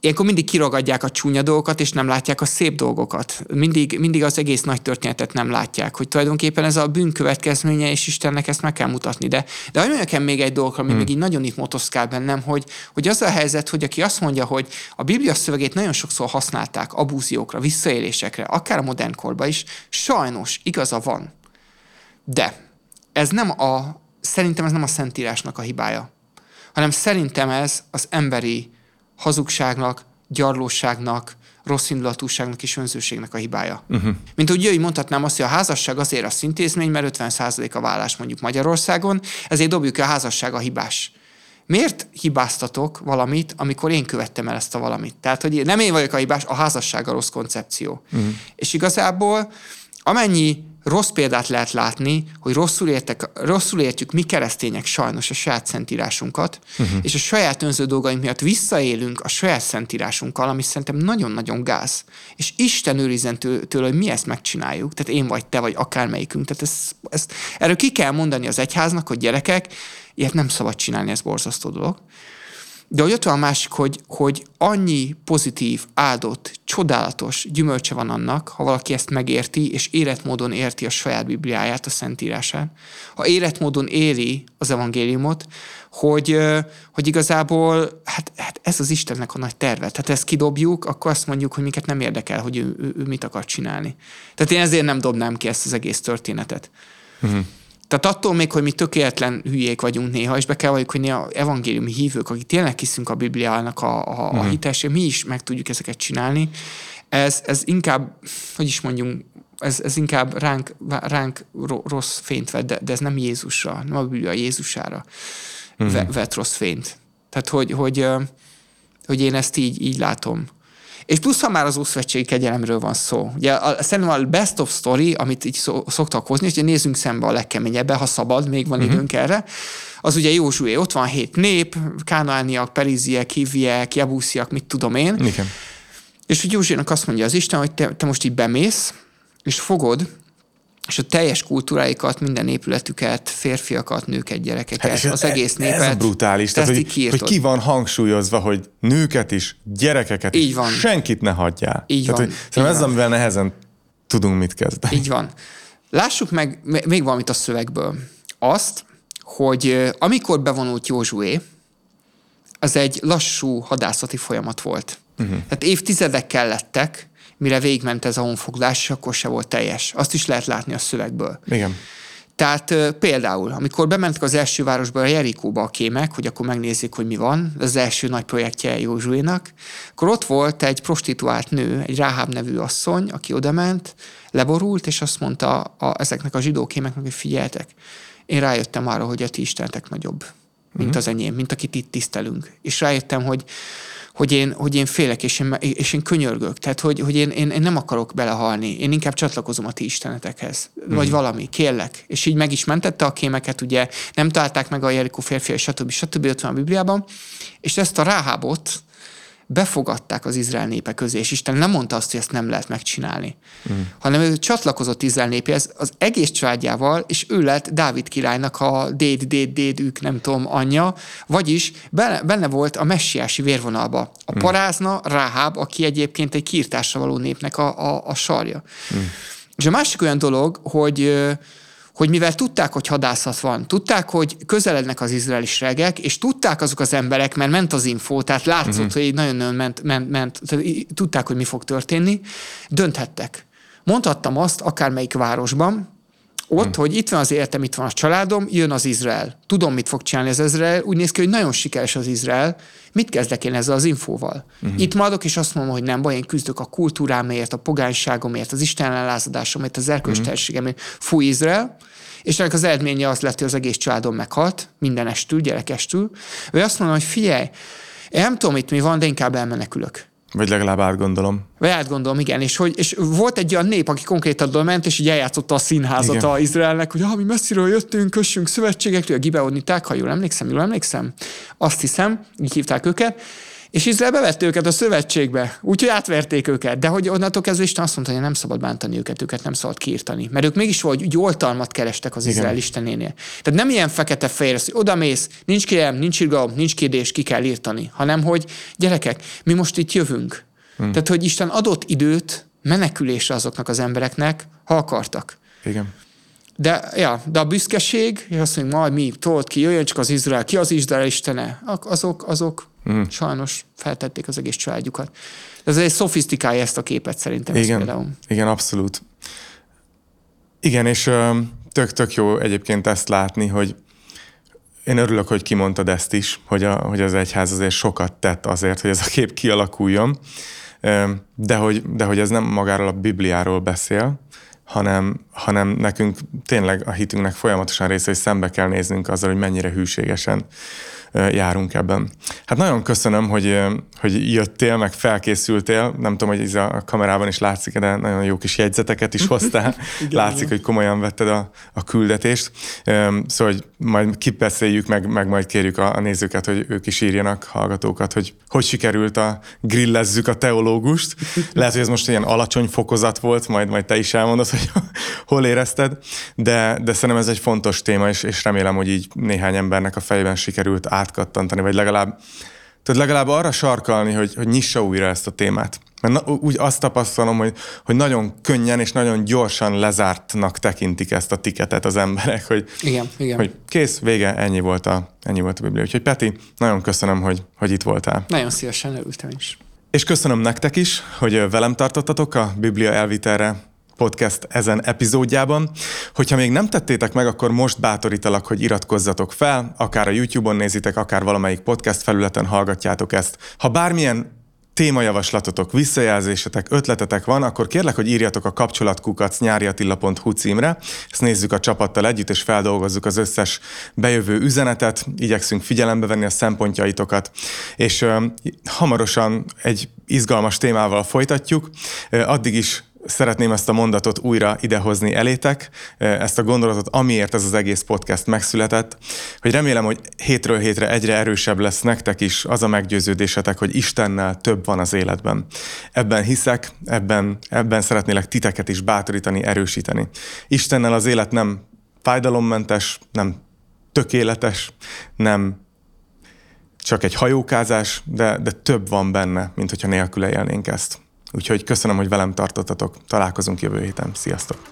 Speaker 2: ilyenkor mindig kiragadják a csúnya dolgokat, és nem látják a szép dolgokat. Mindig, mindig az egész nagy történetet nem látják, hogy tulajdonképpen ez a bűn következménye, és Istennek ezt meg kell mutatni. De, de hogy mondjak még egy dolog, ami hmm. még így nagyon itt motoszkál bennem, hogy, hogy az a helyzet, hogy aki azt mondja, hogy a Biblia szövegét nagyon sokszor használták abúziókra, visszaélésekre, akár a modern korban is, sajnos igaza van. De ez nem a, szerintem ez nem a Szentírásnak a hibája, hanem szerintem ez az emberi hazugságnak, gyarlóságnak, rossz indulatúságnak és önzőségnek a hibája. Uh-huh. Mint úgy jöjj, mondhatnám azt, hogy a házasság azért a szintézmény, mert 50% a vállás mondjuk Magyarországon, ezért dobjuk a házasság a hibás. Miért hibáztatok valamit, amikor én követtem el ezt a valamit? Tehát, hogy nem én vagyok a hibás, a házasság a rossz koncepció. Uh-huh. És igazából amennyi rossz példát lehet látni, hogy rosszul, értek, rosszul értjük mi keresztények sajnos a saját szentírásunkat, uh-huh. és a saját önző dolgaink miatt visszaélünk a saját szentírásunkkal, ami szerintem nagyon-nagyon gáz. És Isten őrizen tőle, hogy mi ezt megcsináljuk, tehát én vagy te, vagy akármelyikünk. Tehát ezt, ezt, erről ki kell mondani az egyháznak, hogy gyerekek, ilyet nem szabad csinálni, ez borzasztó dolog. De hogy ott van a másik, hogy, hogy annyi pozitív, áldott, csodálatos gyümölcse van annak, ha valaki ezt megérti, és életmódon érti a saját Bibliáját, a Szentírását. Ha életmódon éri az evangéliumot, hogy, hogy igazából hát, hát ez az Istennek a nagy terve. Tehát ezt kidobjuk, akkor azt mondjuk, hogy minket nem érdekel, hogy ő, ő, ő mit akar csinálni. Tehát én ezért nem dobnám ki ezt az egész történetet. Uh-huh. Tehát attól még, hogy mi tökéletlen hülyék vagyunk néha, és be kell valljuk, hogy néha evangéliumi hívők, akik tényleg hiszünk a Bibliának a, a, a hitesség, mi is meg tudjuk ezeket csinálni. Ez, ez inkább, hogy is mondjunk, ez, ez inkább ránk, ránk rossz fényt vett, de, de ez nem Jézusra, nem a Biblia Jézusára uh-huh. vett rossz fényt. Tehát, hogy, hogy, hogy én ezt így, így látom. És plusz, ha már az Ószövetségi kegyelemről van szó. Ugye a, szerintem a best of story, amit így szó, szoktak hozni, és nézzünk szembe a legkeményebben, ha szabad, még van uh-huh. időnk erre, az ugye Józsué, ott van hét nép, kánániak, periziek, hiviek, jabusziak, mit tudom én.
Speaker 1: Igen.
Speaker 2: És hogy Józsuénak azt mondja az Isten, hogy te, te most így bemész, és fogod és a teljes kultúráikat, minden épületüket, férfiakat, nőket, gyerekeket, hát, az egész népet. Ez
Speaker 1: brutális, tehát, hogy, hogy ki van hangsúlyozva, hogy nőket is, gyerekeket
Speaker 2: Így
Speaker 1: is,
Speaker 2: van.
Speaker 1: senkit ne hagyjál.
Speaker 2: Így
Speaker 1: tehát,
Speaker 2: van.
Speaker 1: Hogy, szerintem ez, amivel nehezen tudunk mit kezdeni.
Speaker 2: Így van. Lássuk meg még valamit a szövegből. Azt, hogy amikor bevonult Józsué, az egy lassú hadászati folyamat volt. Uh-huh. Tehát évtizedek kellettek, mire végigment ez a honfoglás, és akkor se volt teljes. Azt is lehet látni a szövegből.
Speaker 1: Igen.
Speaker 2: Tehát például, amikor bementek az első városba, a Jerikóba a kémek, hogy akkor megnézzék, hogy mi van, ez az első nagy projektje Józsuénak, akkor ott volt egy prostituált nő, egy Ráháb nevű asszony, aki odament, leborult, és azt mondta a, ezeknek a zsidó kémeknek, hogy figyeltek, én rájöttem arra, hogy a ti istenetek nagyobb, mint uh-huh. az enyém, mint akit itt tisztelünk. És rájöttem, hogy hogy én, hogy én félek, és én, és én könyörgök. Tehát, hogy, hogy én, én, én nem akarok belehalni. Én inkább csatlakozom a ti istenetekhez. Mm. Vagy valami, kérlek. És így meg is mentette a kémeket, ugye nem találták meg a Jerikó férfi, stb. stb. ott van a Bibliában. És ezt a ráhábot, befogadták az Izrael népe közé, és Isten nem mondta azt, hogy ezt nem lehet megcsinálni, mm. hanem ő csatlakozott Izrael népéhez az egész családjával, és ő lett Dávid királynak a déd, déd, déd, ők nem tudom, anyja, vagyis benne, volt a messiási vérvonalba. A mm. parázna, Ráháb, aki egyébként egy kiirtásra való népnek a, a, a sarja. Mm. És a másik olyan dolog, hogy hogy mivel tudták, hogy hadászat van, tudták, hogy közelednek az izraeli segek, és tudták azok az emberek, mert ment az info, tehát látszott, uh-huh. hogy nagyon-nagyon ment, ment, ment, tehát tudták, hogy mi fog történni, dönthettek. Mondhattam azt akármelyik városban, ott, hmm. hogy itt van az életem, itt van a családom, jön az Izrael. Tudom, mit fog csinálni az Izrael. Úgy néz ki, hogy nagyon sikeres az Izrael. Mit kezdek én ezzel az infóval? Hmm. Itt maradok, és azt mondom, hogy nem baj, én küzdök a kultúrámért, a pogányságomért, az Isten elázadásomért, az erkölcsterségemért. Hmm. Fúj Izrael, és ennek az eredménye az lett, hogy az egész családom meghalt, mindenestül, gyerekestül. Vagy azt mondom, hogy figyelj, én nem tudom, itt mi van, de inkább elmenekülök.
Speaker 1: Vagy legalább átgondolom.
Speaker 2: Vagy átgondolom, igen. És, hogy, és volt egy olyan nép, aki konkrétan ment, és így eljátszotta a színházat igen. a Izraelnek, hogy ah, mi messziről jöttünk, kössünk szövetségektől, a gibeoniták, ha jól emlékszem, jól emlékszem. Azt hiszem, így hívták őket. És Izrael bevette őket a szövetségbe, úgyhogy átverték őket. De hogy onnantól kezdve Isten azt mondta, hogy nem szabad bántani őket, őket nem szabad kiirtani. Mert ők mégis valahogy úgy oltalmat kerestek az Izrael Istenénél. Tehát nem ilyen fekete-fehér, hogy odamész, nincs kérem, nincs irgalom, nincs kérdés, ki kell írtani, hanem hogy gyerekek, mi most itt jövünk. Hmm. Tehát, hogy Isten adott időt menekülésre azoknak az embereknek, ha akartak.
Speaker 1: Igen.
Speaker 2: De, ja, de a büszkeség, és azt mondjuk, majd mi, tolt ki, jöjjön csak az Izrael, ki az Izrael istene, azok, azok mm. sajnos feltették az egész családjukat. Ez egy szofisztikálja ezt a képet szerintem.
Speaker 1: Igen, például. igen abszolút. Igen, és tök-tök jó egyébként ezt látni, hogy én örülök, hogy kimondtad ezt is, hogy, a, hogy az egyház azért sokat tett azért, hogy ez a kép kialakuljon, de hogy, de hogy ez nem magáról a Bibliáról beszél, hanem, hanem nekünk tényleg a hitünknek folyamatosan része, hogy szembe kell néznünk azzal, hogy mennyire hűségesen járunk ebben. Hát nagyon köszönöm, hogy, hogy jöttél, meg felkészültél. Nem tudom, hogy ez a kamerában is látszik, de nagyon jó kis jegyzeteket is hoztál. látszik, hogy komolyan vetted a, a küldetést. Szóval, hogy majd kipeszéljük, meg, meg majd kérjük a, a nézőket, hogy ők is írjanak, hallgatókat, hogy hogy sikerült a grillezzük a teológust. Lehet, hogy ez most ilyen alacsony fokozat volt, majd, majd te is elmondod, hogy hol érezted, de, de szerintem ez egy fontos téma, és, és remélem, hogy így néhány embernek a fejében sikerült átkattantani, vagy legalább, tehát legalább arra sarkalni, hogy, hogy nyissa újra ezt a témát. Mert na, úgy azt tapasztalom, hogy, hogy nagyon könnyen és nagyon gyorsan lezártnak tekintik ezt a tiketet az emberek, hogy,
Speaker 2: igen, igen.
Speaker 1: hogy kész, vége, ennyi volt a, ennyi volt a Biblia. Úgyhogy Peti, nagyon köszönöm, hogy, hogy itt voltál.
Speaker 2: Nagyon szívesen örültem is.
Speaker 1: És köszönöm nektek is, hogy velem tartottatok a Biblia elvitelre podcast ezen epizódjában. Hogyha még nem tettétek meg, akkor most bátorítalak, hogy iratkozzatok fel, akár a YouTube-on nézitek, akár valamelyik podcast felületen hallgatjátok ezt. Ha bármilyen témajavaslatotok, visszajelzésetek, ötletetek van, akkor kérlek, hogy írjatok a kapcsolatkukac nyáriatilla.hu címre. Ezt nézzük a csapattal együtt, és feldolgozzuk az összes bejövő üzenetet, igyekszünk figyelembe venni a szempontjaitokat, és ö, hamarosan egy izgalmas témával folytatjuk. Ö, addig is szeretném ezt a mondatot újra idehozni elétek, ezt a gondolatot, amiért ez az egész podcast megszületett, hogy remélem, hogy hétről hétre egyre erősebb lesz nektek is az a meggyőződésetek, hogy Istennel több van az életben. Ebben hiszek, ebben, ebben szeretnélek titeket is bátorítani, erősíteni. Istennel az élet nem fájdalommentes, nem tökéletes, nem csak egy hajókázás, de, de több van benne, mint hogyha nélküle élnénk ezt. Úgyhogy köszönöm, hogy velem tartottatok. Találkozunk jövő héten. Sziasztok!